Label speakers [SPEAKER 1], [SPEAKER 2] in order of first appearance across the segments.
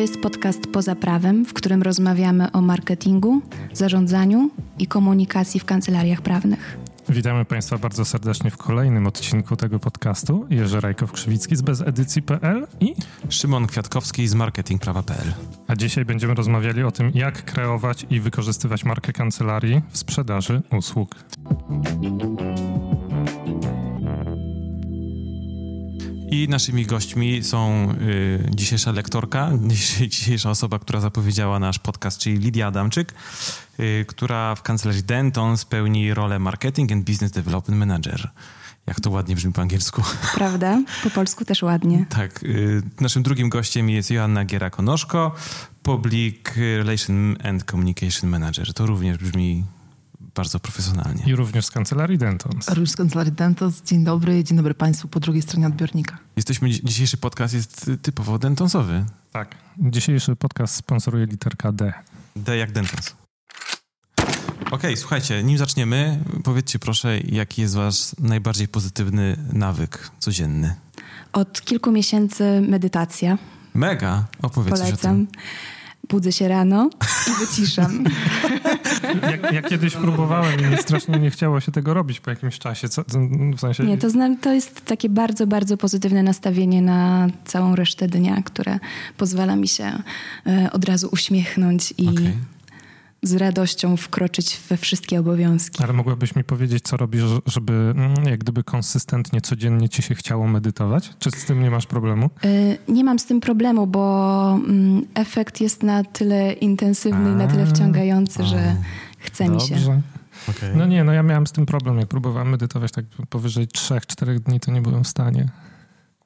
[SPEAKER 1] To jest podcast Poza Prawem, w którym rozmawiamy o marketingu, zarządzaniu i komunikacji w kancelariach prawnych.
[SPEAKER 2] Witamy Państwa bardzo serdecznie w kolejnym odcinku tego podcastu. Jerzy Rajkow-Krzywicki z bezedycji.pl i
[SPEAKER 3] Szymon Kwiatkowski z marketingprawa.pl.
[SPEAKER 2] A dzisiaj będziemy rozmawiali o tym, jak kreować i wykorzystywać markę kancelarii w sprzedaży usług.
[SPEAKER 3] I naszymi gośćmi są y, dzisiejsza lektorka, dzisiejsza osoba, która zapowiedziała nasz podcast, czyli Lidia Adamczyk, y, która w kancelarii Denton spełni rolę Marketing and Business Development Manager. Jak to ładnie brzmi po angielsku.
[SPEAKER 1] Prawda? Po polsku też ładnie.
[SPEAKER 3] Tak. Y, naszym drugim gościem jest Joanna Giera-Konoszko, Public Relation and Communication Manager. To również brzmi bardzo profesjonalnie.
[SPEAKER 2] I również z kancelarii Dentons.
[SPEAKER 4] Również z kancelarii Dentons. Dzień dobry, dzień dobry Państwu po drugiej stronie odbiornika.
[SPEAKER 3] Jesteśmy, dzisiejszy podcast jest typowo dentonsowy.
[SPEAKER 2] Tak. Dzisiejszy podcast sponsoruje literka D.
[SPEAKER 3] D jak Dentons. Okej, okay, słuchajcie, nim zaczniemy, powiedzcie proszę, jaki jest wasz najbardziej pozytywny nawyk codzienny?
[SPEAKER 1] Od kilku miesięcy medytacja.
[SPEAKER 3] Mega, opowiedz
[SPEAKER 1] Polecam.
[SPEAKER 3] o tym.
[SPEAKER 1] Budzę się rano i wyciszam.
[SPEAKER 2] Ja, ja, kiedyś próbowałem i strasznie nie chciało się tego robić po jakimś czasie. Co, w sensie...
[SPEAKER 1] Nie, to, to jest takie bardzo, bardzo pozytywne nastawienie na całą resztę dnia, które pozwala mi się e, od razu uśmiechnąć i okay. Z radością wkroczyć we wszystkie obowiązki.
[SPEAKER 2] Ale mogłabyś mi powiedzieć, co robisz, żeby mm, jak gdyby konsystentnie, codziennie ci się chciało medytować? Czy z tym nie masz problemu?
[SPEAKER 1] E, nie mam z tym problemu, bo mm, efekt jest na tyle intensywny i na tyle wciągający, że chce
[SPEAKER 2] Dobrze.
[SPEAKER 1] mi się.
[SPEAKER 2] Okay. No nie, no ja miałem z tym problem. Jak próbowałem medytować tak powyżej 3-4 dni, to nie byłem w stanie.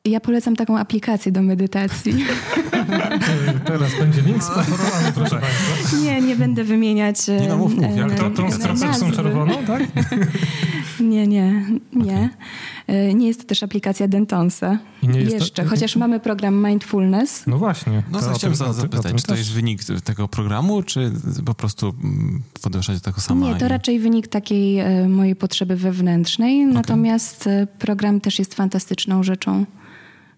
[SPEAKER 1] Ja polecam taką aplikację do medytacji.
[SPEAKER 2] Teraz będzie link sponsorowany, proszę Państwa.
[SPEAKER 1] Nie, nie będę wymieniać.
[SPEAKER 3] Nie no, mów, mów. Jak
[SPEAKER 2] to, tą z czerwoną, tak?
[SPEAKER 1] Nie, nie, nie. Okay. Nie jest to też aplikacja Dentonsa. Jeszcze, to... chociaż mamy program Mindfulness.
[SPEAKER 2] No właśnie.
[SPEAKER 3] No to chciałem tym, zapytać, czy to jest wynik tego programu, czy po prostu podążać do tego sama?
[SPEAKER 1] Nie, to i... raczej wynik takiej e, mojej potrzeby wewnętrznej, okay. natomiast e, program też jest fantastyczną rzeczą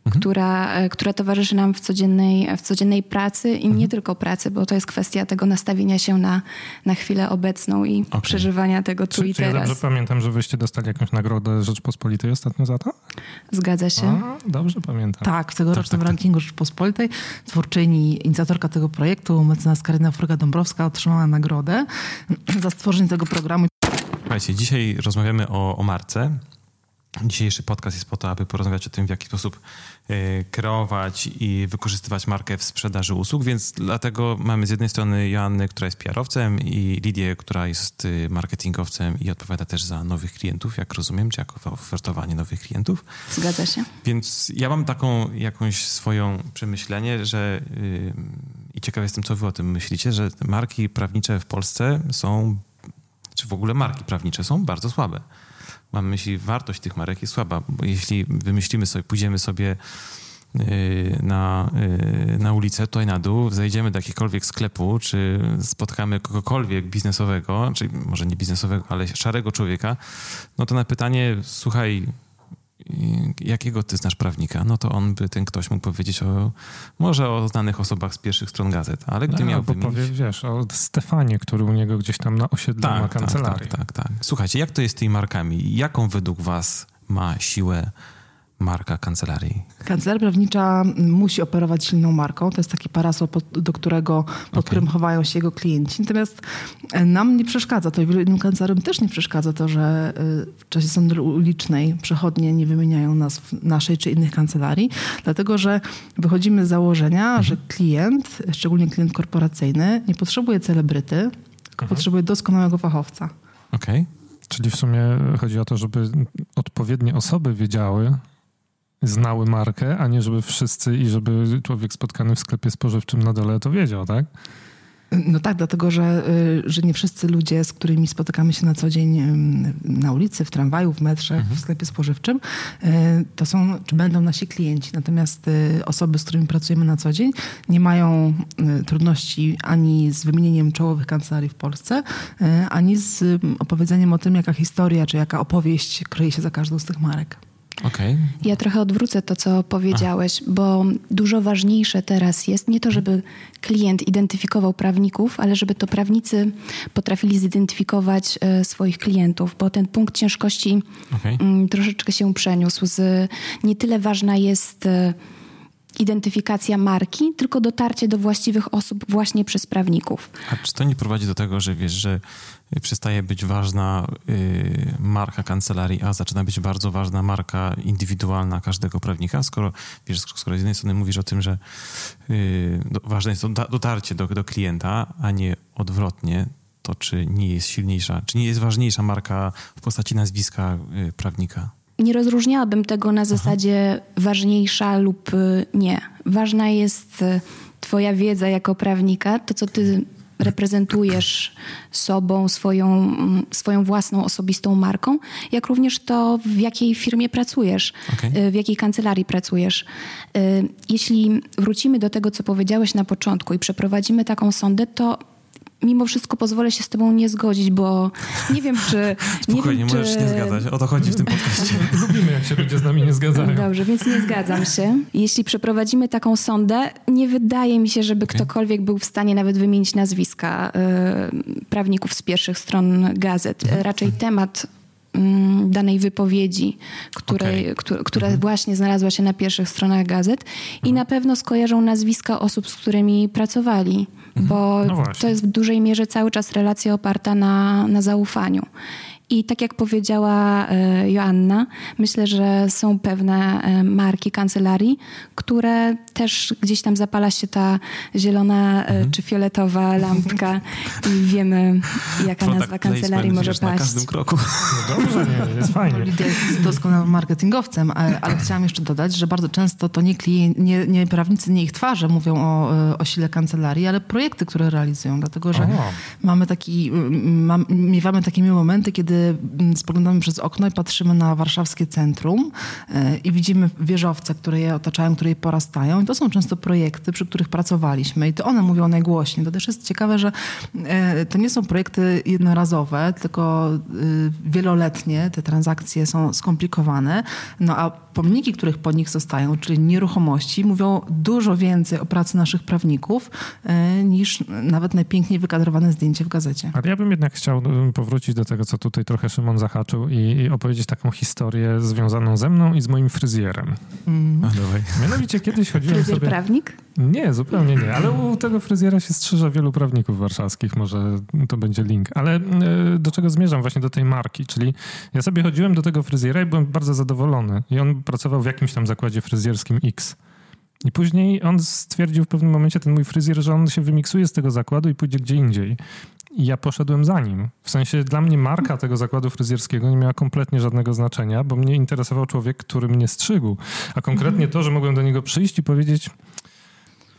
[SPEAKER 1] mhm. która, e, która towarzyszy nam w codziennej, w codziennej pracy i mhm. nie tylko pracy, bo to jest kwestia tego nastawienia się na, na chwilę obecną i okay. przeżywania tego tu
[SPEAKER 2] czy,
[SPEAKER 1] i
[SPEAKER 2] czy
[SPEAKER 1] teraz.
[SPEAKER 2] Ja dobrze pamiętam, że wyście dostali jakąś nagrodę Rzeczpospolitej ostatnio za to?
[SPEAKER 1] Zgadza się.
[SPEAKER 2] A, dobrze pamiętam.
[SPEAKER 4] Tak, w tegorocznym tak, tak, rankingu Rzeczpospolitej twórczyni, inicjatorka tego projektu, mecenas Karyna Furga-Dąbrowska otrzymała nagrodę za stworzenie tego programu.
[SPEAKER 3] Słuchajcie, dzisiaj rozmawiamy o, o marce. Dzisiejszy podcast jest po to, aby porozmawiać o tym, w jaki sposób y, kreować i wykorzystywać markę w sprzedaży usług, więc dlatego mamy z jednej strony Joannę, która jest PR-owcem i Lidię, która jest y, marketingowcem i odpowiada też za nowych klientów, jak rozumiem, czy jako ofertowanie nowych klientów.
[SPEAKER 1] Zgadza się.
[SPEAKER 3] Więc ja mam taką jakąś swoją przemyślenie, że yy, i ciekaw jestem, co wy o tym myślicie, że marki prawnicze w Polsce są, czy w ogóle marki prawnicze są bardzo słabe mam myśli, wartość tych marek jest słaba, bo jeśli wymyślimy sobie, pójdziemy sobie y, na, y, na ulicę, tutaj na dół, zejdziemy do jakiegokolwiek sklepu, czy spotkamy kogokolwiek biznesowego, czyli może nie biznesowego, ale szarego człowieka, no to na pytanie, słuchaj, jakiego ty znasz prawnika, no to on by, ten ktoś mógł powiedzieć o, może o znanych osobach z pierwszych stron gazet, ale gdy
[SPEAKER 2] no,
[SPEAKER 3] miałby
[SPEAKER 2] bo powie, wiesz, o Stefanie, który u niego gdzieś tam na osiedlu
[SPEAKER 3] tak,
[SPEAKER 2] ma kancelarię.
[SPEAKER 3] Tak, tak, tak, tak. Słuchajcie, jak to jest z tymi markami? Jaką według was ma siłę marka kancelarii?
[SPEAKER 4] Kancelaria prawnicza musi operować silną marką. To jest taki parasol, pod, do którego, pod okay. którym chowają się jego klienci. Natomiast e, nam nie przeszkadza to i wielu innym kancelariom też nie przeszkadza to, że e, w czasie sądu ulicznej przechodnie nie wymieniają nas w naszej czy innych kancelarii, dlatego że wychodzimy z założenia, mhm. że klient, szczególnie klient korporacyjny, nie potrzebuje celebryty, mhm. potrzebuje doskonałego fachowca.
[SPEAKER 3] Okej. Okay.
[SPEAKER 2] Czyli w sumie chodzi o to, żeby odpowiednie osoby wiedziały, znały markę, a nie żeby wszyscy i żeby człowiek spotkany w sklepie spożywczym na dole to wiedział, tak?
[SPEAKER 4] No tak, dlatego że, y, że nie wszyscy ludzie, z którymi spotykamy się na co dzień na ulicy, w tramwaju, w metrze, mhm. w sklepie spożywczym, y, to są, czy będą nasi klienci. Natomiast y, osoby, z którymi pracujemy na co dzień, nie mają trudności ani z wymienieniem czołowych kancelarii w Polsce, ani z opowiedzeniem o tym, jaka historia, czy jaka opowieść kryje się za każdą z tych marek.
[SPEAKER 3] Okay.
[SPEAKER 1] Ja trochę odwrócę to, co powiedziałeś, bo dużo ważniejsze teraz jest nie to, żeby klient identyfikował prawników, ale żeby to prawnicy potrafili zidentyfikować e, swoich klientów, bo ten punkt ciężkości okay. m, troszeczkę się przeniósł. Z, nie tyle ważna jest e, identyfikacja marki, tylko dotarcie do właściwych osób właśnie przez prawników.
[SPEAKER 3] A czy to nie prowadzi do tego, że wiesz, że przestaje być ważna y, marka kancelarii, a zaczyna być bardzo ważna marka indywidualna każdego prawnika, skoro wiesz, skoro z jednej strony mówisz o tym, że y, do, ważne jest dotarcie do, do klienta, a nie odwrotnie, to czy nie jest silniejsza, czy nie jest ważniejsza marka w postaci nazwiska y, prawnika?
[SPEAKER 1] nie rozróżniałabym tego na zasadzie Aha. ważniejsza lub y, nie. Ważna jest y, Twoja wiedza jako prawnika, to co Ty reprezentujesz sobą, swoją, swoją własną osobistą marką, jak również to, w jakiej firmie pracujesz, okay. Y, w jakiej kancelarii pracujesz. Jeśli wrócimy do tego, co powiedziałeś na początku i przeprowadzimy taką sondę, to mimo wszystko pozwolę się z tobą nie zgodzić, bo nie wiem, czy...
[SPEAKER 3] Spokojnie,
[SPEAKER 1] nie
[SPEAKER 3] wiem, możesz
[SPEAKER 1] czy...
[SPEAKER 3] nie zgadzać. O to chodzi w tym podcaście.
[SPEAKER 2] Lubimy, jak się ludzie z nami nie zgadzają.
[SPEAKER 1] Dobrze, więc nie zgadzam się. Jeśli przeprowadzimy taką sondę, nie wydaje mi się, żeby okay. ktokolwiek był w stanie nawet wymienić nazwiska y, prawników z pierwszych stron gazet. Mhm. Raczej temat mm, danej wypowiedzi, której, okay. która, która mhm. właśnie znalazła się na pierwszych stronach gazet i mhm. na pewno skojarzą nazwiska osób, z którymi pracowali. Mhm. bo no to jest w dużej mierze cały czas relacja oparta na, na zaufaniu. I tak jak powiedziała e, Joanna, myślę, że są pewne e, marki kancelarii, które też gdzieś tam zapala się ta zielona e, mhm. czy fioletowa lampka i wiemy, jaka Product nazwa kancelarii może paść. na
[SPEAKER 3] każdym kroku.
[SPEAKER 2] No dobrze, nie, jest fajnie.
[SPEAKER 4] Lidia jest doskonałym marketingowcem, ale, ale chciałam jeszcze dodać, że bardzo często to nie, klient, nie, nie prawnicy, nie ich twarze mówią o, o sile kancelarii, ale projekty, które realizują, dlatego że o. mamy taki, mam, miewamy takie miłe momenty, kiedy kiedy spoglądamy przez okno i patrzymy na warszawskie centrum e, i widzimy wieżowce, które je otaczają, które je porastają. I to są często projekty, przy których pracowaliśmy i to one mówią najgłośniej. To też jest ciekawe, że e, to nie są projekty jednorazowe, tylko e, wieloletnie. Te transakcje są skomplikowane. No a pomniki, których po nich zostają, czyli nieruchomości, mówią dużo więcej o pracy naszych prawników niż nawet najpiękniej wykadrowane zdjęcie w gazecie.
[SPEAKER 2] Ale ja bym jednak chciał powrócić do tego, co tutaj trochę Szymon zahaczył i, i opowiedzieć taką historię związaną ze mną i z moim fryzjerem.
[SPEAKER 3] Mm. A, dawaj.
[SPEAKER 2] Mianowicie kiedyś chodziłem
[SPEAKER 1] Fryzjer
[SPEAKER 2] sobie...
[SPEAKER 1] prawnik?
[SPEAKER 2] Nie, zupełnie nie, ale u tego fryzjera się strzyża wielu prawników warszawskich, może to będzie link. Ale y, do czego zmierzam? Właśnie do tej marki, czyli ja sobie chodziłem do tego fryzjera i byłem bardzo zadowolony. I on pracował w jakimś tam zakładzie fryzjerskim X. I później on stwierdził w pewnym momencie, ten mój fryzjer, że on się wymiksuje z tego zakładu i pójdzie gdzie indziej. I ja poszedłem za nim. W sensie dla mnie marka tego zakładu fryzjerskiego nie miała kompletnie żadnego znaczenia, bo mnie interesował człowiek, który mnie strzygł. A konkretnie to, że mogłem do niego przyjść i powiedzieć: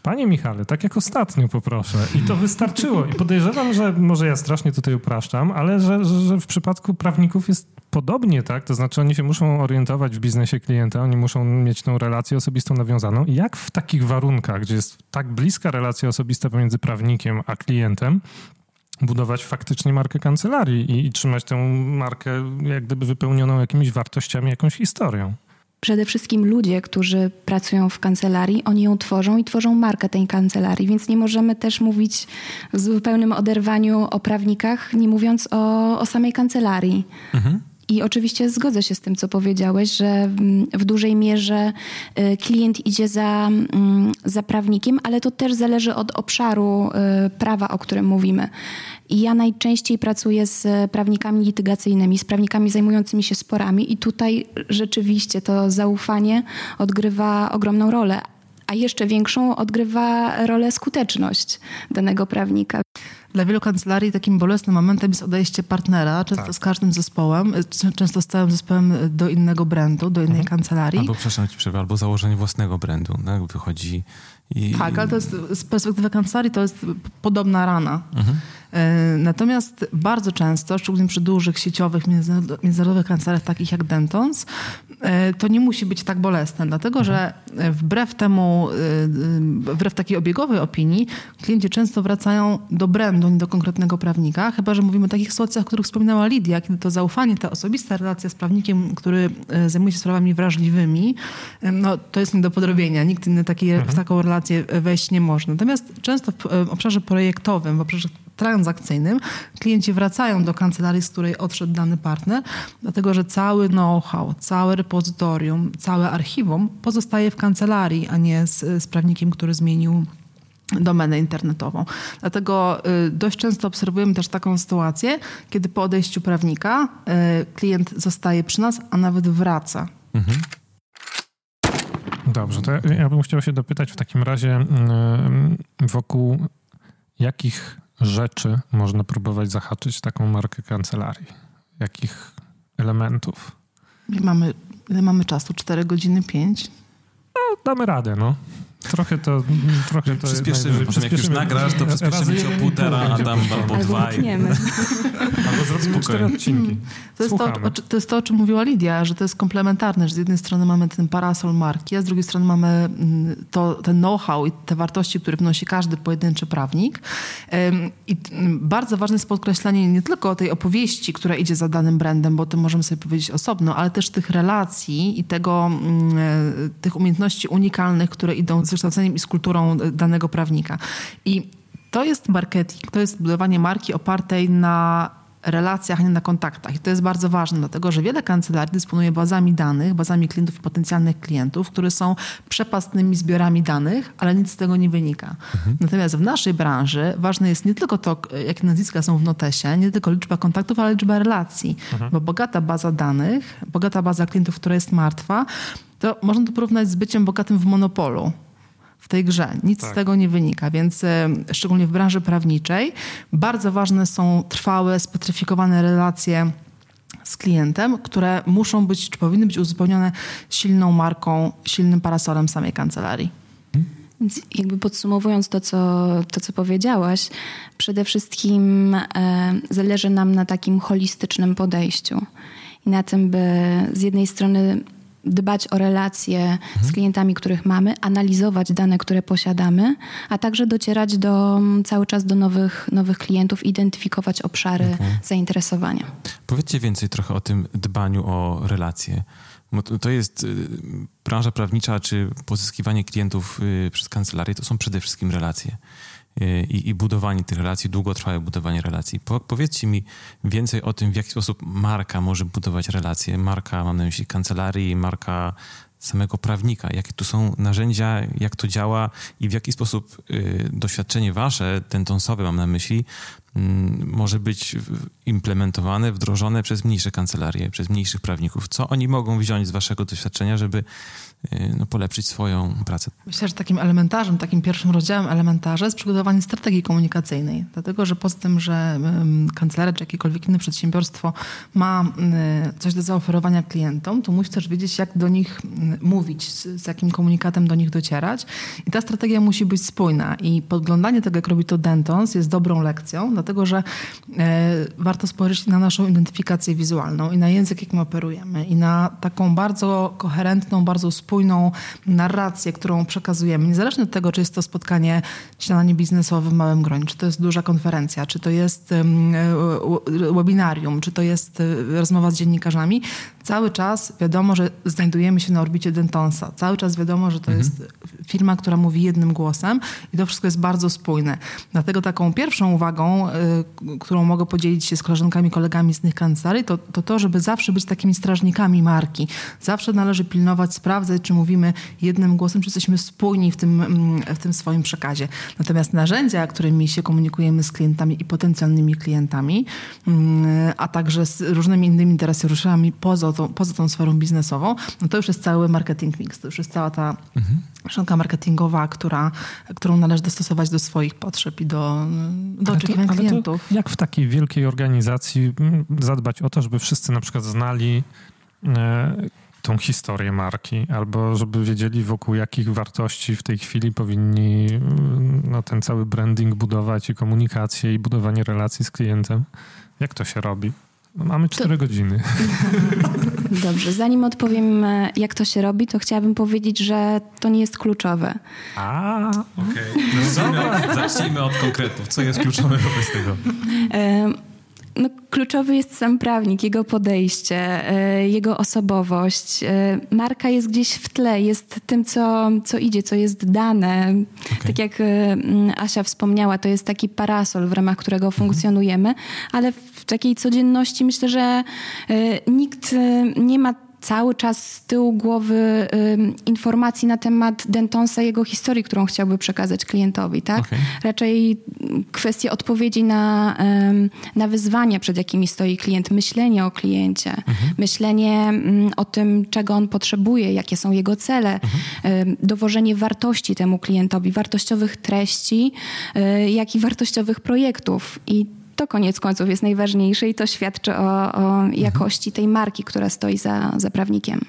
[SPEAKER 2] Panie Michale, tak jak ostatnio poproszę. I to wystarczyło. I podejrzewam, że może ja strasznie tutaj upraszczam, ale że, że, w przypadku prawników jest podobnie, tak? To znaczy oni się muszą orientować w biznesie klienta, oni muszą mieć tą relację osobistą nawiązaną. I jak w takich warunkach, gdzie jest tak bliska relacja osobista pomiędzy prawnikiem a klientem, budować faktycznie markę kancelarii i, i trzymać tę markę jak gdyby wypełnioną jakimiś wartościami, jakąś historią.
[SPEAKER 1] Przede wszystkim ludzie, którzy pracują w kancelarii, oni ją tworzą i tworzą markę tej kancelarii, więc nie możemy też mówić w zupełnym oderwaniu o prawnikach, nie mówiąc o, o samej kancelarii. Mhm. I oczywiście zgodzę się z tym, co powiedziałeś, że w dużej mierze y, klient idzie za, mm, za prawnikiem, ale to też zależy od obszaru y, prawa, o którym mówimy. I ja najczęściej pracuję z prawnikami litygacyjnymi, z prawnikami zajmującymi się sporami, i tutaj rzeczywiście to zaufanie odgrywa ogromną rolę. A jeszcze większą odgrywa rolę skuteczność danego prawnika.
[SPEAKER 4] Dla wielu kancelarii takim bolesnym momentem jest odejście partnera, często tak. z każdym zespołem, często z całym zespołem do innego brandu, do innej mhm. kancelarii.
[SPEAKER 3] Albo, przepraszam ci przerwę, albo założenie własnego brandu. No, wychodzi i...
[SPEAKER 4] Tak, ale to jest, z perspektywy kancelarii to jest podobna rana. Mhm. E, natomiast bardzo często, szczególnie przy dużych sieciowych międzynarodowych kancelariach takich jak Dentons, e, to nie musi być tak bolesne, dlatego że wbrew temu, wbrew takiej obiegowej opinii, klienci często wracają do brandu, nie do konkretnego prawnika, chyba że mówimy o takich sytuacjach, o których wspominała Lidia, kiedy to zaufanie, ta osobista relacja z prawnikiem, który zajmuje się sprawami wrażliwymi, no, to jest nie do podrobienia. Nikt inny taki, mhm. w taką relację wejść nie może. Natomiast często w obszarze projektowym, w obszarze transakcyjnym klienci wracają do kancelarii, z której odszedł dany partner, dlatego że cały know-how, całe repozytorium, całe archiwum pozostaje w kancelarii, a nie z, z prawnikiem, który zmienił domenę internetową. Dlatego y, dość często obserwujemy też taką sytuację, kiedy po odejściu prawnika y, klient zostaje przy nas, a nawet wraca. Mhm.
[SPEAKER 2] Dobrze, to ja bym chciał się dopytać w takim razie y, wokół jakich rzeczy można próbować zahaczyć taką markę kancelarii? Jakich elementów?
[SPEAKER 4] Mamy, ile mamy czasu? 4 godziny, 5?
[SPEAKER 2] No, damy radę, no. Trochę to, trochę to
[SPEAKER 3] przyspieszymy, potem jak już nagrasz, to przyspieszymy się o półtora, a tam albo dwa.
[SPEAKER 2] Albo zrobimy cztery odcinki.
[SPEAKER 4] To jest to, to jest to, o czym mówiła Lidia, że to jest komplementarne, że z jednej strony mamy ten parasol marki, a z drugiej strony mamy mm, to, ten know-how i te wartości, które wnosi każdy pojedynczy prawnik. I bardzo ważne jest podkreślanie nie tylko tej opowieści, która idzie za danym brandem, bo o tym możemy sobie powiedzieć osobno, ale też tych relacji i tego, mm, e, tych umiejętności unikalnych, które idą z wykształceniem i z kulturą danego prawnika. I to jest marketing, to jest budowanie marki opartej na relacjach, a nie na kontaktach. I to jest bardzo ważne, dlatego że wiele kancelarii dysponuje bazami danych, bazami klientów i potencjalnych klientów, które są przepastnymi zbiorami danych, ale nic z tego nie wynika. Mhm. Natomiast w naszej branży ważne jest nie tylko to, jakie nazwiska są w notesie, nie tylko liczba kontaktów, ale liczba relacji. Mhm. Bo bogata baza danych, bogata baza klientów, która jest martwa, to można to porównać z byciem bogatym w monopolu w tej grze. Nic tak. z tego nie wynika, więc e, szczególnie w branży prawniczej bardzo ważne są trwałe, spetryfikowane relacje z klientem, które muszą być, czy powinny być uzupełnione silną marką, silnym parasolem samej kancelarii.
[SPEAKER 1] Więc jakby podsumowując to co, to, co powiedziałaś, przede wszystkim e, zależy nam na takim holistycznym podejściu i na tym, by z jednej strony dbać o relacje mhm. z klientami, których mamy, analizować dane, które posiadamy, a także docierać do, mm, cały czas do nowych, nowych klientów, identyfikować obszary okay. zainteresowania.
[SPEAKER 3] Powiedzcie więcej trochę o tym dbaniu o relacje. To jest y, branża prawnicza, czy pozyskiwanie klientów y, przez kancelarię, to są przede wszystkim relacje. Y, i, i budowanie tych relacji, długotrwałe budowanie relacji. Po, powiedzcie mi więcej o tym, w jaki sposób marka może budować relacje. Marka, mam na myśli kancelarii, marka samego prawnika, jakie tu są narzędzia, jak to działa i w jaki sposób y, doświadczenie wasze, tentonsowe mam na myśli, może być implementowane, wdrożone przez mniejsze kancelarie, przez mniejszych prawników. Co oni mogą wziąć z waszego doświadczenia, żeby Y, no, polepszyć swoją pracę.
[SPEAKER 4] Myślę, że takim elementarzem, takim pierwszym rozdziałem elementarza jest przygotowanie strategii komunikacyjnej. Dlatego, że poza tym, że kancelaria czy jakiekolwiek inne przedsiębiorstwo ma y, coś do zaoferowania klientom, to musi też wiedzieć, jak do nich mówić, z, jakim komunikatem do nich docierać. I ta strategia musi być spójna. I podglądanie tego, jak robi to Dentons, jest dobrą lekcją, dlatego, że e, warto spojrzeć na naszą identyfikację wizualną i na język, jakim operujemy i na taką bardzo koherentną, bardzo spójną narrację, którą przekazujemy, niezależnie od tego, czy jest to spotkanie, śniadanie biznesowe w małym gronie, czy to jest duża konferencja, czy to jest webinarium, czy to jest e, rozmowa z dziennikarzami, cały czas wiadomo, że znajdujemy się na orbicie Dentonsa. Cały czas wiadomo, że to mhm. jest firma, która mówi jednym głosem i to wszystko jest bardzo spójne. Dlatego taką pierwszą uwagą, y, którą mogę podzielić się z koleżankami, kolegami z tych kancelarii, to, to to, żeby zawsze być takimi strażnikami marki. Zawsze należy pilnować, sprawdzać, czy mówimy jednym głosem, czy jesteśmy spójni w tym, mm, w tym swoim przekazie. Natomiast narzędzia, którymi się komunikujemy z klientami i potencjalnymi klientami, mm, a także z różnymi innymi interesariuszami poza tą, poza tą sferą biznesową, no to już jest cały marketing mix, to już jest cała ta mhm. marketingowa, która, którą należy dostosować do swoich potrzeb i do, do oczekiwań klientów.
[SPEAKER 2] jak w takiej wielkiej organizacji mm, zadbać o to, żeby wszyscy na przykład znali e, tą historię marki, albo żeby wiedzieli wokół jakich wartości w tej chwili powinni mm, no, ten cały branding budować i komunikację i budowanie relacji z klientem. Jak to się robi? No mamy cztery to... godziny.
[SPEAKER 1] Dobrze, zanim odpowiem, e, jak to się robi, to chciałabym powiedzieć, że to nie jest kluczowe.
[SPEAKER 2] A,
[SPEAKER 3] okej. Okay. Zacznijmy, zacznijmy od konkretów. Co jest kluczowe wobec tego?
[SPEAKER 1] No, kluczowy jest sam prawnik, jego podejście, e, jego osobowość. E, marka jest gdzieś w tle, jest tym, co, co idzie, co jest dane. Okay. Tak jak e, Asia wspomniała, to jest taki parasol, w ramach którego mhm. funkcjonujemy, ale w takiej codzienności myślę, że nikt nie ma cały czas z tyłu głowy y, informacji na temat Dentonsa, jego historii, którą chciałby przekazać klientowi, tak? Okay. Raczej kwestie odpowiedzi na, y, na wyzwania, przed jakimi stoi klient, myślenie o kliencie, mhm. myślenie y, o tym, czego on potrzebuje, jakie są jego cele, mhm. dowożenie wartości temu klientowi, wartościowych treści, y, jak i wartościowych projektów. I to koniec końców jest najważniejsze i to świadczy o, o jakości tej marki, która stoi za, za prawnikiem.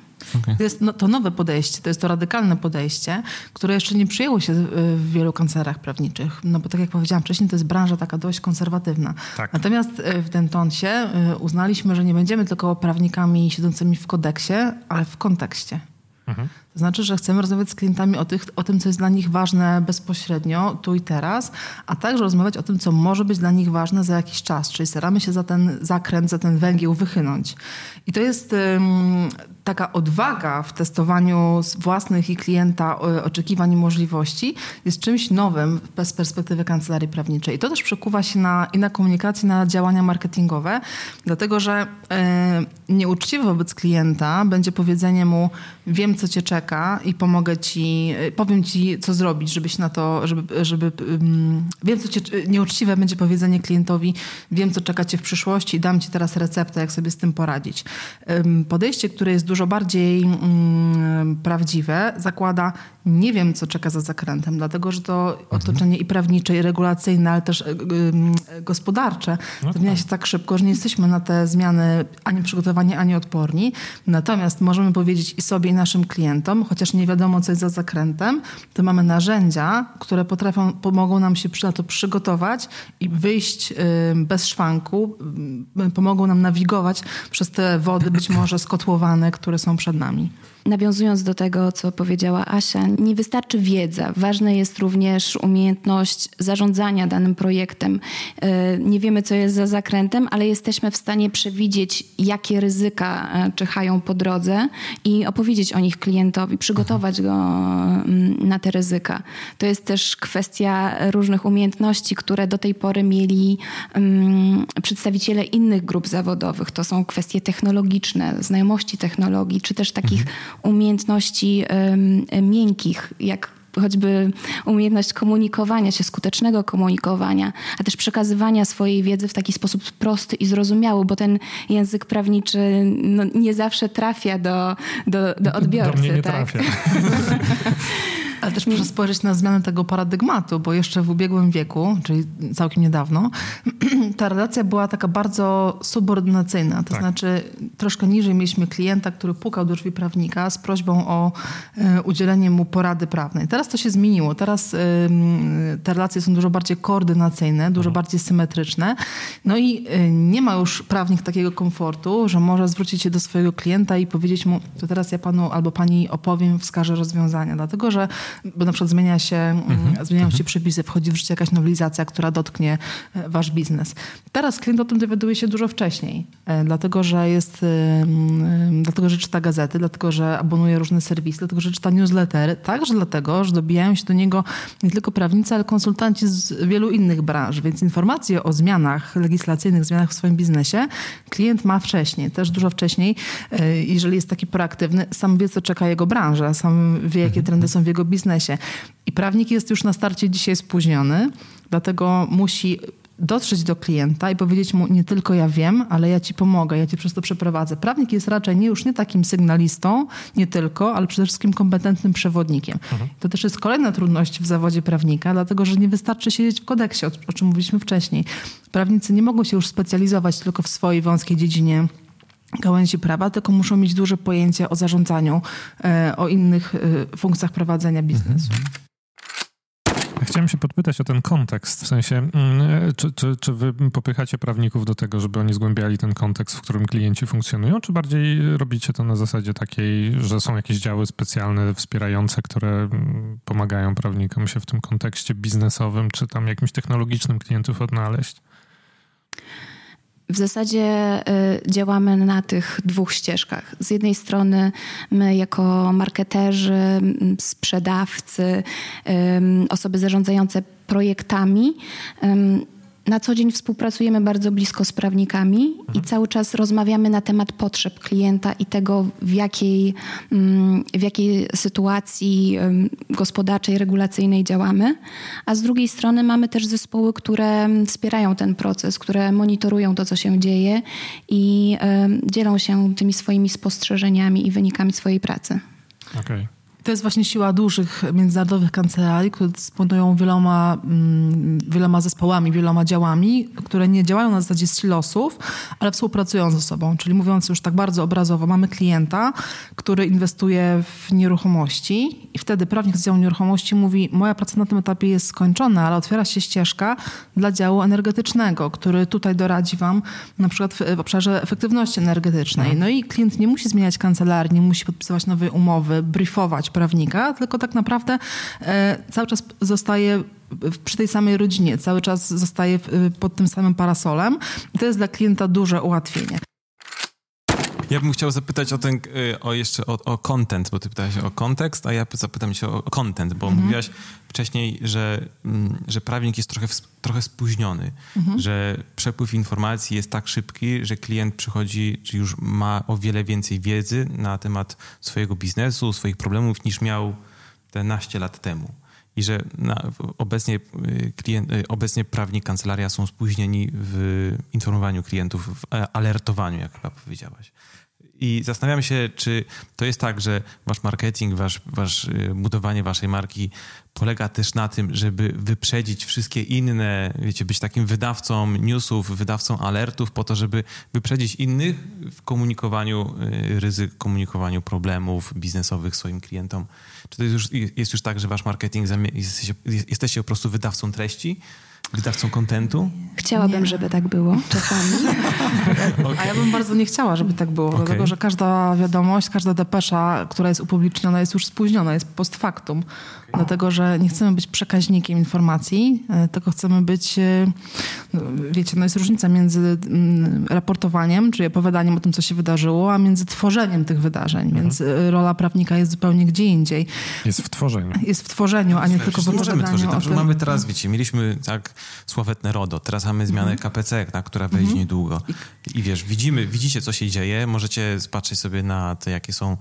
[SPEAKER 4] Okay. To jest no, to nowe podejście, to jest to radykalne podejście, które jeszcze nie przyjęło się w wielu kancerach prawniczych. No bo tak jak powiedziałam wcześniej, to jest branża taka dość konserwatywna. Tak. Natomiast e, w Dentoncie uznaliśmy, że nie będziemy tylko prawnikami siedzącymi w kodeksie, ale w kontekście. Mhm. To znaczy, że chcemy rozmawiać z klientami o, tych, o tym, co jest dla nich ważne bezpośrednio, tu i teraz, a także rozmawiać o tym, co może być dla nich ważne za jakiś czas. Czyli staramy się za ten zakręt, za ten węgiel wychynąć. I to jest taka odwaga w testowaniu własnych i klienta oczekiwań i możliwości jest czymś nowym z perspektywy kancelarii prawniczej. I to też przekuwa się na, i na komunikację, na działania marketingowe, dlatego że e, nieuczciwe wobec klienta będzie powiedzenie mu wiem, co cię czeka i pomogę ci, powiem ci, co zrobić, żebyś na to, żeby, żeby wiem, co cię, nieuczciwe będzie powiedzenie klientowi, wiem, co czeka cię w przyszłości i dam ci teraz receptę, jak sobie z tym poradzić. Podejście, które jest dużo bardziej prawdziwe, zakłada nie wiem, co czeka za zakrętem, dlatego że to mhm. otoczenie i prawnicze, i regulacyjne, ale też y, y, gospodarcze no zmienia tak. się tak szybko, że nie jesteśmy na te zmiany ani przygotowani, ani odporni. Natomiast możemy powiedzieć i sobie, i naszym klientom, chociaż nie wiadomo, co jest za zakrętem, to mamy narzędzia, które potrafią, pomogą nam się na to przygotować i wyjść bez szwanku, pomogą nam nawigować przez te wody, być może skotłowane, które są przed nami.
[SPEAKER 1] Nawiązując do tego, co powiedziała Asia, nie wystarczy wiedza. Ważna jest również umiejętność zarządzania danym projektem. E, nie wiemy, co jest za zakrętem, ale jesteśmy w stanie przewidzieć, jakie ryzyka e, czyhają po drodze i opowiedzieć o nich klientowi, przygotować go mm, na te ryzyka. To jest też kwestia różnych umiejętności, które do tej pory mieli um, przedstawiciele innych grup zawodowych. To są kwestie technologiczne, znajomości technologii, czy też takich mhm umiejętności miękkich, jak choćby umiejętność komunikowania się, skutecznego komunikowania, a też przekazywania swojej wiedzy w taki sposób prosty i zrozumiały, bo ten język prawniczy no, nie zawsze trafia do, do, do odbiorcy.
[SPEAKER 2] Do mnie nie
[SPEAKER 1] tak?
[SPEAKER 2] trafia.
[SPEAKER 4] Ale też proszę spojrzeć na zmianę tego paradygmatu, bo jeszcze w ubiegłym wieku, czyli całkiem niedawno, ta relacja była taka bardzo subordynacyjna. To tak. znaczy troszkę niżej mieliśmy klienta, który pukał do drzwi prawnika z prośbą o e, udzielenie mu porady prawnej. Teraz to się zmieniło. Teraz te relacje są dużo bardziej koordynacyjne, dużo mhm. bardziej symetryczne. No i e, nie ma już prawnik takiego komfortu, że może zwrócić się do swojego klienta i powiedzieć mu, to teraz ja panu albo pani opowiem, wskażę rozwiązania. Dlatego, że bo na przykład zmienia się, mhm. zmieniają się przepisy, wchodzi w życie jakaś nowelizacja, która dotknie e, wasz biznes. Teraz klient o tym dowiaduje się dużo wcześniej, e, dlatego że jest, dlatego że czyta gazety, dlatego że abonuje różne serwisy, dlatego że czyta newslettery, także dlatego, że dobijają się do niego nie tylko prawnicy, ale konsultanci z wielu innych branż, więc informacje o zmianach legislacyjnych, zmianach w swoim biznesie klient ma wcześniej, też dużo wcześniej, e, jeżeli jest taki proaktywny, sam wie, co czeka jego branża, sam wie, jakie trendy są w jego biznesie, biznesie. I prawnik jest już na starcie dzisiaj spóźniony, dlatego musi dotrzeć do klienta i powiedzieć mu nie tylko ja wiem, ale ja ci pomogę, ja ci przez to przeprowadzę. Prawnik jest raczej nie, już nie takim sygnalistą, nie tylko, ale przede wszystkim kompetentnym przewodnikiem. Mhm. To też jest kolejna trudność w zawodzie prawnika, dlatego że nie wystarczy siedzieć w kodeksie, o czym mówiliśmy wcześniej. Prawnicy nie mogą się już specjalizować tylko w swojej wąskiej dziedzinie gałęzi prawa, tylko muszą mieć duże pojęcie o zarządzaniu, e, o innych e, funkcjach prowadzenia biznesu.
[SPEAKER 2] Chciałem się podpytać o ten kontekst, w sensie, mm, czy, czy, czy wy popychacie prawników do tego, żeby oni zgłębiali ten kontekst, w którym klienci funkcjonują, czy bardziej robicie to na zasadzie takiej, że są jakieś działy specjalne, wspierające, które mm, pomagają prawnikom się w tym kontekście biznesowym, czy tam jakimś technologicznym klientów odnaleźć?
[SPEAKER 1] W zasadzie y, działamy na tych dwóch ścieżkach. Z jednej strony my jako marketerzy, sprzedawcy, osoby zarządzające projektami na co dzień współpracujemy bardzo blisko z prawnikami mhm. i cały czas rozmawiamy na temat potrzeb klienta i tego, w jakiej, mm, w jakiej sytuacji gospodarczej, regulacyjnej działamy. A z drugiej strony mamy też zespoły, które wspierają ten proces, które monitorują to, co się dzieje i dzielą się tymi swoimi spostrzeżeniami i wynikami swojej pracy.
[SPEAKER 2] Okej. Okay.
[SPEAKER 4] To jest właśnie siła dużych międzynarodowych kancelarii, które dysponują wieloma, mm, wieloma zespołami, wieloma działami, które nie działają na zasadzie silosów, ale współpracują ze sobą. Czyli mówiąc już tak bardzo obrazowo, mamy klienta, który inwestuje w nieruchomości i wtedy prawnik z działu nieruchomości mówi, moja praca na tym etapie jest skończona, ale otwiera się ścieżka dla działu energetycznego, który tutaj doradzi wam na przykład w, w obszarze efektywności energetycznej. No i klient nie musi zmieniać kancelarii, nie musi podpisywać nowej umowy, briefować prawnika, tylko tak naprawdę e, cały czas zostaje przy tej samej rodzinie, cały czas zostaje pod tym samym parasolem. To jest dla klienta duże ułatwienie.
[SPEAKER 3] Ja bym chciał zapytać o ten, y, o jeszcze o, o content, bo ty pytałeś o kontekst, a ja zapytam się o content, bo mhm. mówiłaś wcześniej, że, mm, że prawnik jest trochę, trochę spóźniony, mhm. że przepływ informacji jest tak szybki, że klient przychodzi, czy już ma o wiele więcej wiedzy na temat swojego biznesu, swoich problemów niż miał te naście lat temu i że na, obecnie, y, klient, y, obecnie prawnik, kancelaria są spóźnieni w informowaniu klientów, w e, alertowaniu, jak chyba powiedziałaś. I zastanawiam się, czy to jest tak, że wasz marketing, wasz, wasz y, budowanie waszej marki polega też na tym, żeby wyprzedzić wszystkie inne, wiecie, być takim wydawcą newsów, wydawcą alertów po to, żeby wyprzedzić innych w komunikowaniu ryzyk, komunikowaniu problemów biznesowych swoim klientom. Czy to jest już, jest już tak, że wasz marketing, jesteście, jesteście po prostu wydawcą treści, wydawcą kontentu?
[SPEAKER 1] Chciałabym, nie. żeby tak było czasami.
[SPEAKER 4] okay. A ja bym bardzo nie chciała, żeby tak było, okay. dlatego że każda wiadomość, każda depesza, która jest upubliczniona, jest już spóźniona, jest post factum. Okay. Dlatego, że nie chcemy być przekaźnikiem informacji, e, tylko chcemy być, e, no, wiecie, no jest różnica między mm, raportowaniem, czyli opowiadaniem o tym, co się wydarzyło, a między tworzeniem tych wydarzeń, mhm. więc e, rola prawnika jest zupełnie gdzie indziej.
[SPEAKER 2] Jest w tworzeniu.
[SPEAKER 4] Jest w tworzeniu, a nie tylko w opowiadaniu
[SPEAKER 3] o tym. Mamy teraz, wiecie, mieliśmy tak sławetne RODO, teraz mamy zmianę mhm. KPC, na która wejdzie mhm. niedługo. I wiesz, widzimy, widzicie, co się dzieje, możecie patrzeć sobie na to, jakie są,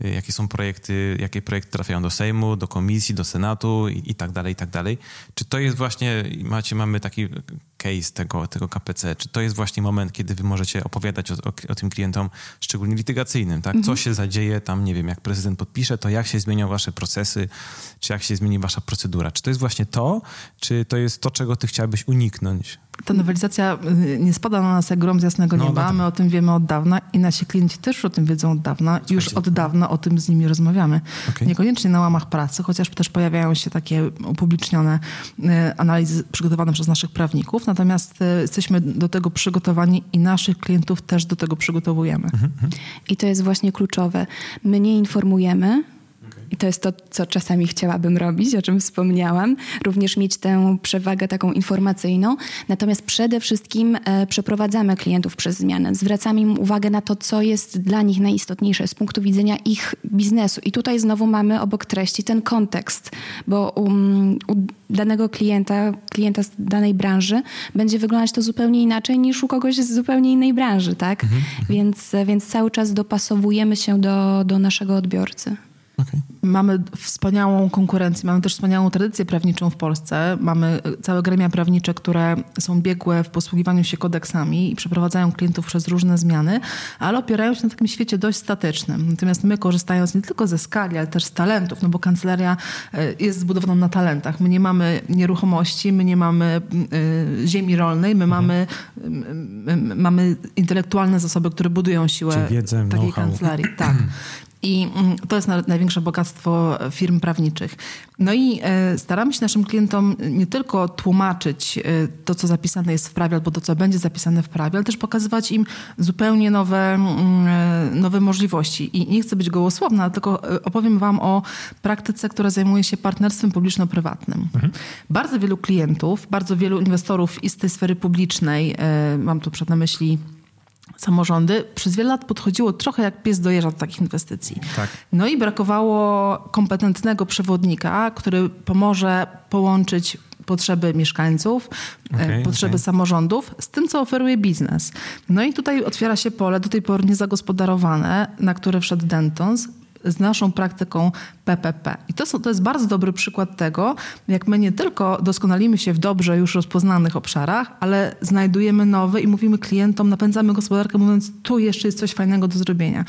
[SPEAKER 3] jakie są projekty, jakie projekty trafiają do Sejmu, do komisji, do Senatu i, i tak dalej, i tak dalej. Czy to jest właśnie, macie, mamy taki case tego, tego KPC, czy to jest właśnie moment, kiedy wy możecie opowiadać o, o, o tym klientom, szczególnie litygacyjnym, tak? Co mhm. się zadzieje tam, nie wiem, jak prezydent podpisze, to jak się zmienią wasze procesy, czy jak się zmieni wasza procedura. Czy to jest właśnie to, czy to jest to, czego ty chciałabyś uniknąć?
[SPEAKER 4] Ta nowelizacja y, nie spada na nas jak grom z jasnego no, nieba. No, My o tym wiemy od dawna i nasi klienci też o tym wiedzą od dawna. Już od dawna o tym z nimi rozmawiamy. Okay. Niekoniecznie na łamach pracy, chociaż też pojawiają się takie upublicznione y, analizy przygotowane przez naszych prawników. Natomiast y, jesteśmy do tego przygotowani i naszych klientów też do tego przygotowujemy. Mhm,
[SPEAKER 1] mhm. I to jest właśnie kluczowe. My nie informujemy, i to jest to, co czasami chciałabym robić, o czym wspomniałam. Również mieć tę przewagę taką informacyjną. Natomiast przede wszystkim e, przeprowadzamy klientów przez zmianę. Zwracamy im uwagę na to, co jest dla nich najistotniejsze z punktu widzenia ich biznesu. I tutaj znowu mamy obok treści ten kontekst, bo um, u danego klienta, klienta z danej branży będzie wyglądać to zupełnie inaczej niż u kogoś z zupełnie innej branży, tak? Mhm, mhm. więc, więc cały czas dopasowujemy się do, do naszego odbiorcy.
[SPEAKER 4] Okay. Mamy wspaniałą konkurencję, mamy też wspaniałą tradycję prawniczą w Polsce. Mamy całe gremia prawnicze, które są biegłe w posługiwaniu się kodeksami i przeprowadzają klientów przez różne zmiany, ale opierają się na takim świecie dość statycznym. Natomiast my korzystając nie tylko ze skali, ale też z talentów, no bo kancelaria e, jest zbudowana na talentach. My nie mamy nieruchomości, my nie mamy y, ziemi rolnej, my mhm. mamy, mamy intelektualne zasoby, które budują siłę
[SPEAKER 3] wiedzę,
[SPEAKER 4] takiej kancelarii. Tak. I mm, to jest największe bogactwo firm prawniczych. No i e, staramy się naszym klientom nie tylko tłumaczyć e, to, co zapisane jest w prawie, albo to, co będzie zapisane w prawie, ale też pokazywać im zupełnie nowe, mm, e, nowe możliwości. I nie chcę być gołosłowna, tylko opowiem wam o praktyce, która zajmuje się partnerstwem publiczno-prywatnym. Mhm. Bardzo wielu klientów, bardzo wielu inwestorów i z tej sfery publicznej, mam tu przed na myśli samorządy przez wiele lat podchodziło trochę jak pies dojeżdża do takich inwestycji. Tak. No i brakowało kompetentnego przewodnika, który pomoże połączyć potrzeby mieszkańców, e, okay, potrzeby okay. samorządów z tym, co oferuje biznes. No i tutaj otwiera się pole do tej pory niezagospodarowane, na które wszedł Dentons, z naszą praktyką PPP. I to, są, to jest bardzo dobry przykład tego, jak my nie tylko doskonalimy się w dobrze już rozpoznanych obszarach, ale znajdujemy nowe i mówimy klientom, napędzamy gospodarkę mówiąc, tu jeszcze jest coś fajnego do zrobienia.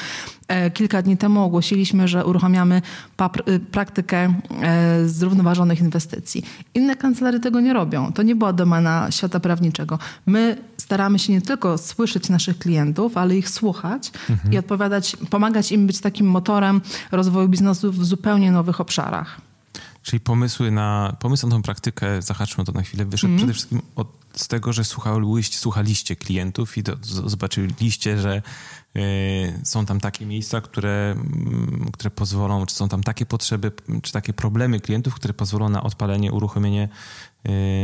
[SPEAKER 4] E, kilka dni temu ogłosiliśmy, że uruchamiamy y, praktykę e, zrównoważonych inwestycji. Inne kancelarie tego nie robią. To nie była domena świata prawniczego. My staramy się nie tylko słyszeć naszych klientów, ale ich słuchać mhm. i odpowiadać, pomagać im być takim motorem rozwoju biznesu w zupełnie nowych obszarach.
[SPEAKER 3] Czyli pomysły na, pomysł na tą praktykę, zahaczmy to na chwilę, wyszedł mm. przede wszystkim od, z tego, że słuchaliście, słuchaliście klientów i do, zobaczyliście, że y, są tam takie miejsca, które, y, które pozwolą, czy są tam takie potrzeby, czy takie problemy klientów, które pozwolą na odpalenie, uruchomienie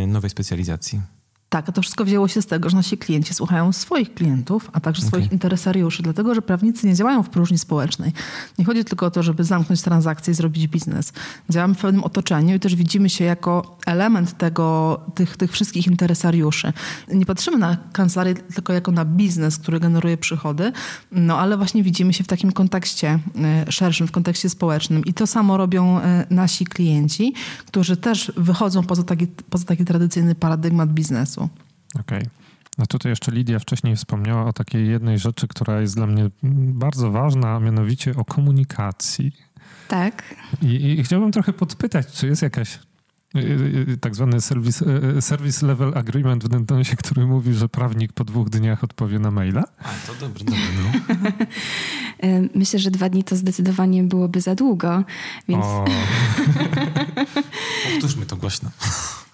[SPEAKER 3] y, nowej specjalizacji.
[SPEAKER 4] Tak, a to wszystko wzięło się z tego, że nasi klienci słuchają swoich klientów, a także swoich okay. interesariuszy, dlatego że prawnicy nie działają w próżni społecznej. Nie chodzi tylko o to, żeby zamknąć transakcję i zrobić biznes. Działamy w pewnym otoczeniu i też widzimy się jako element tego, tych, tych wszystkich interesariuszy. Nie patrzymy na kancelarię tylko jako na biznes, który generuje przychody, no ale właśnie widzimy się w takim kontekście e, szerszym, w kontekście społecznym. I to samo robią e, nasi klienci, którzy też wychodzą poza taki, poza taki tradycyjny paradygmat biznesu.
[SPEAKER 2] Okej. Okay. No tutaj jeszcze Lidia wcześniej wspomniała o takiej jednej rzeczy, która jest dla mnie bardzo ważna, a mianowicie o komunikacji.
[SPEAKER 1] Tak.
[SPEAKER 2] I, i chciałbym trochę podpytać, czy jest jakaś y, y, y, tak zwany service, service level agreement w Dentonsie, który mówi, że prawnik po dwóch dniach odpowie na maila?
[SPEAKER 3] A, to dobry, dobry. No.
[SPEAKER 1] Myślę, że dwa dni to zdecydowanie byłoby za długo, więc...
[SPEAKER 3] Powtórzmy to głośno.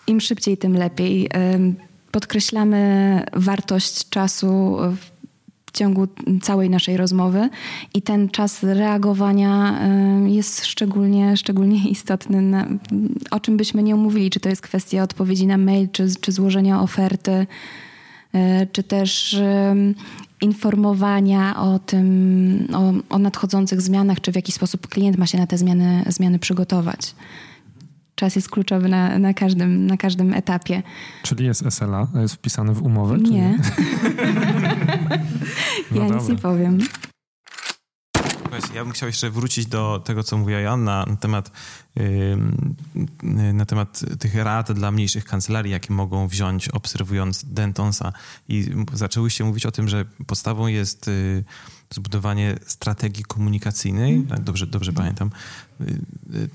[SPEAKER 1] Im szybciej, tym lepiej podkreślamy wartość czasu w ciągu całej naszej rozmowy i ten czas reagowania jest szczególnie, szczególnie istotny. O czym byśmy nie umówili, czy to jest kwestia odpowiedzi na mail, czy, czy złożenia oferty, e, czy też informowania o tym, o, o nadchodzących zmianach, czy w jaki sposób klient ma się na te zmiany, zmiany przygotować czas jest kluczowy na, na, każdym, na każdym etapie.
[SPEAKER 2] Czyli jest SLA? Jest wpisany w umowę?
[SPEAKER 1] Nie. nie? no ja dobra. nic nie powiem.
[SPEAKER 3] Ja bym chciał jeszcze wrócić do tego, co mówiła Joanna na temat, na temat tych rad dla mniejszych kancelarii, jakie mogą wziąć obserwując Dentonsa. I zaczęłyście mówić o tym, że podstawą jest yy, zbudowanie strategii komunikacyjnej, mm. tak, dobrze, dobrze pamiętam. Y, y,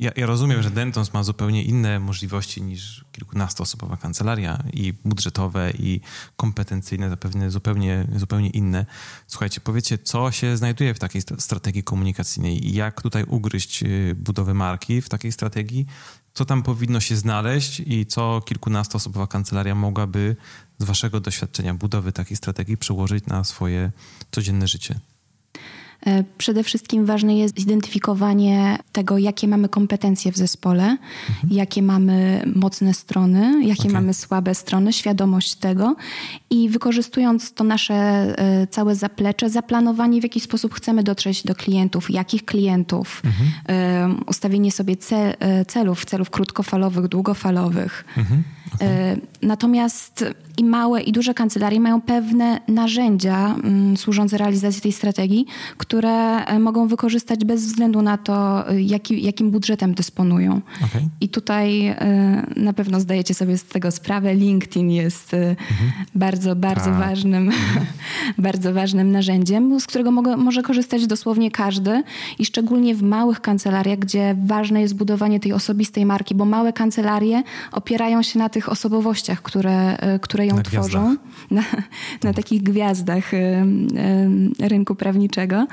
[SPEAKER 3] ja, ja, rozumiem, że Dentons ma zupełnie inne możliwości niż kilkunastoosobowa kancelaria i budżetowe, i kompetencyjne, zapewne zupełnie, zupełnie inne. Słuchajcie, powiecie, co się znajduje w takiej strategii komunikacyjnej i jak tutaj ugryźć y, budowę marki w takiej strategii, co tam powinno się znaleźć i co kilkunastoosobowa kancelaria mogłaby z waszego doświadczenia budowy takiej strategii przełożyć na swoje codzienne życie?
[SPEAKER 1] E, przede wszystkim ważne jest zidentyfikowanie tego, jakie mamy kompetencje w zespole, mhm. jakie mamy mocne strony, jakie okay. mamy słabe strony, świadomość tego i wykorzystując to nasze e, całe zaplecze, zaplanowanie, w jaki sposób chcemy dotrzeć do klientów, jakich klientów, mhm. E, ustawienie sobie cel, celów, celów krótkofalowych, długofalowych. Mhm. Okay. Natomiast i małe, i duże kancelarie mają pewne narzędzia mm, służące realizacji tej strategii, które e, mogą wykorzystać bez względu na to, e, jaki, jakim budżetem dysponują. Okay. I tutaj e, na pewno zdajecie sobie z tego sprawę. LinkedIn jest mhm. bardzo, bardzo tak. ważnym, mhm. bardzo ważnym narzędziem, z którego mogę, może korzystać dosłownie każdy i szczególnie w małych kancelariach, gdzie ważne jest budowanie tej osobistej marki, bo małe kancelarie opierają się na tych tych osobowościach, które, które ją
[SPEAKER 3] na
[SPEAKER 1] tworzą, na, na, takich gwiazdach rynku prawniczego.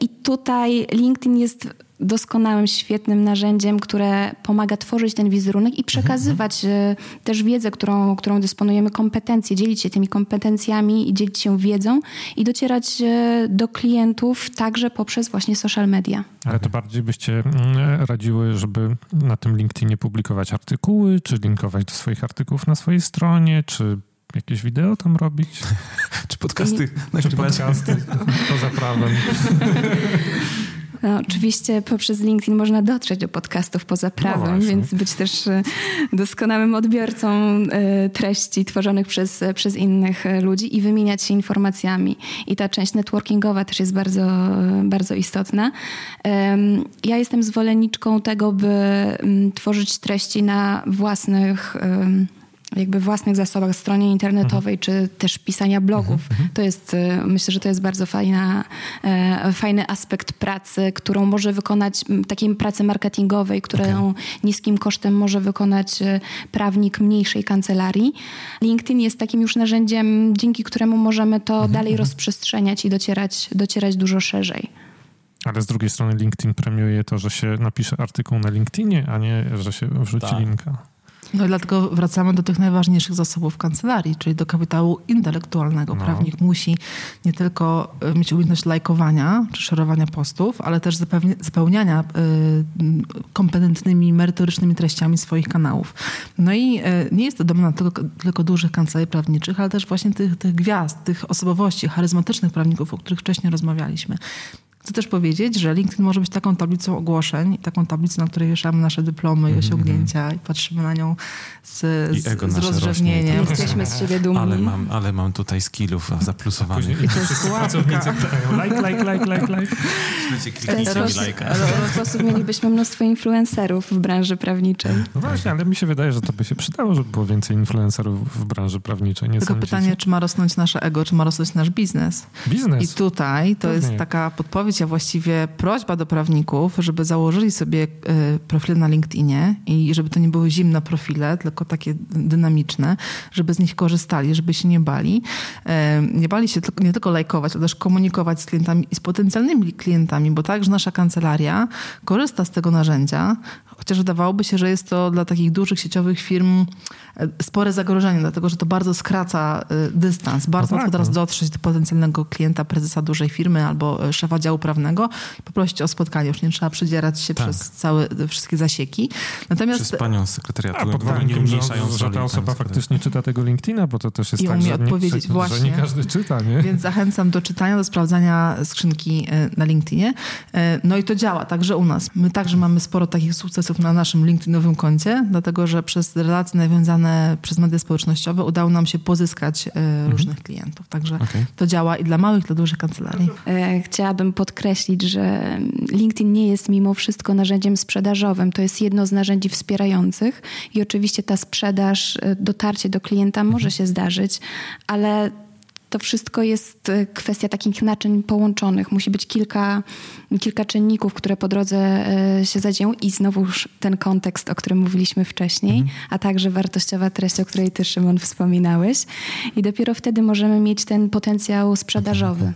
[SPEAKER 1] I tutaj LinkedIn jest doskonałym, świetnym narzędziem, które pomaga tworzyć ten wizerunek i przekazywać mhm. też wiedzę, którą, którą dysponujemy, kompetencje, dzielić się tymi kompetencjami i dzielić się wiedzą i docierać e, do klientów także poprzez właśnie social media.
[SPEAKER 2] Ale to bardziej byście mm, radziły, żeby na tym LinkedInie publikować artykuły, czy linkować do swoich artykułów na swojej stronie, czy jakieś wideo tam robić?
[SPEAKER 3] czy podcasty?
[SPEAKER 2] I, czy podcasty poza prawem?
[SPEAKER 1] No, oczywiście poprzez LinkedIn można dotrzeć do podcastów poza prawem, no więc być też e, doskonałym odbiorcą e, treści tworzonych przez, przez innych e, ludzi i wymieniać się informacjami. I ta część networkingowa też jest bardzo, bardzo istotna. Ja jestem zwolenniczką tego, by tworzyć treści na własnych jakby własnych zasobach, stronie internetowej, mhm. czy też pisania blogów. Mhm. mhm. To jest, y, myślę, że to jest bardzo fajna, e, fajny aspekt pracy, którą może wykonać, takiej pracy marketingowej, którą okay. niskim kosztem może wykonać e, prawnik mniejszej kancelarii. LinkedIn jest takim już narzędziem, dzięki któremu możemy to mhm. dalej mhm. rozprzestrzeniać i docierać, docierać dużo szerzej.
[SPEAKER 2] Ale z drugiej strony LinkedIn premiuje to, że się napisze artykuł na LinkedInie, a nie, że się wrzuci tak. linka.
[SPEAKER 4] No i dlatego wracamy do tych najważniejszych zasobów kancelarii, czyli do kapitału intelektualnego. No. Prawnik musi nie tylko e, mieć umiejętność lajkowania czy szerowania postów, ale też zapełniania y, kompetentnymi, merytorycznymi treściami swoich kanałów. No i y, nie jest to domena tylko, tylko dużych kancelarii prawniczych, ale też właśnie tych, tych gwiazd, tych osobowości, charyzmatycznych prawników, o których wcześniej rozmawialiśmy. Chcę też powiedzieć, że LinkedIn może być taką tablicą ogłoszeń, taką tablicą, na której wieszamy nasze dyplomy i mhm, osiągnięcia i patrzymy na nią z, z, z rozrzewnieniem.
[SPEAKER 1] Jesteśmy z siebie dumni.
[SPEAKER 3] Ale mam, ale mam tutaj skillów zaplusowanych.
[SPEAKER 2] I to jest pracownicy like, like, like, like, like.
[SPEAKER 1] W sposób mielibyśmy mnóstwo influencerów w branży prawniczej.
[SPEAKER 2] No właśnie, ale mi się wydaje, że to by się przydało, żeby było więcej influencerów w branży prawniczej. Nie
[SPEAKER 4] Tylko pytanie, czy ma rosnąć nasze ego, czy ma rosnąć nasz biznes?
[SPEAKER 2] Biznes.
[SPEAKER 4] I tutaj to Pewnie. jest taka podpowiedź a właściwie prośba do prawników, żeby założyli sobie e, profile na LinkedInie i żeby to nie były zimne profile, tylko takie dynamiczne, żeby z nich korzystali, żeby się nie bali. E, nie bali się nie tylko lajkować, ale też komunikować z klientami i z potencjalnymi klientami, bo także nasza kancelaria korzysta z tego narzędzia, chociaż wydawałoby się, że jest to dla takich dużych sieciowych firm e, spore zagrożenie, dlatego że to bardzo skraca dystans. Bardzo no tak, łatwo teraz no. dotrzeć do potencjalnego klienta, prezesa dużej firmy albo szefa działu prawnego i poprosić o spotkanie. Już nie trzeba przedzierać się tak. przez całe, wszystkie zasieki.
[SPEAKER 3] Natomiast... Przez panią sekretariatu.
[SPEAKER 2] A pod warunkiem, że, że ta osoba faktycznie czyta tego LinkedIna, bo to też jest
[SPEAKER 4] I
[SPEAKER 2] tak,
[SPEAKER 4] umie że, odpowiedzieć.
[SPEAKER 2] Nie,
[SPEAKER 4] Właśnie.
[SPEAKER 2] że nie każdy czyta. Nie?
[SPEAKER 4] Więc zachęcam do czytania, do sprawdzania skrzynki e, na LinkedInie. E, no i to działa także u nas. My także mamy sporo takich sukcesów na naszym LinkedInowym koncie, dlatego że przez relacje nawiązane przez media społecznościowe udało nam się pozyskać e, mhm. różnych klientów. Także okay. to działa i dla małych, i dla dużych kancelarii.
[SPEAKER 1] Chciałabym podkreślić, że LinkedIn nie jest mimo wszystko narzędziem sprzedażowym. To jest jedno z narzędzi wspierających i oczywiście ta sprzedaż, e, dotarcie do klienta może się zdarzyć, ale to wszystko jest e, kwestia takich naczyń połączonych. Musi być kilka, kilka czynników, które po drodze e, się zadzieją i znowuż ten kontekst, o którym mówiliśmy wcześniej, mhm. a także wartościowa treść, o której ty, Szymon, wspominałeś. I dopiero wtedy możemy mieć ten potencjał sprzedażowy.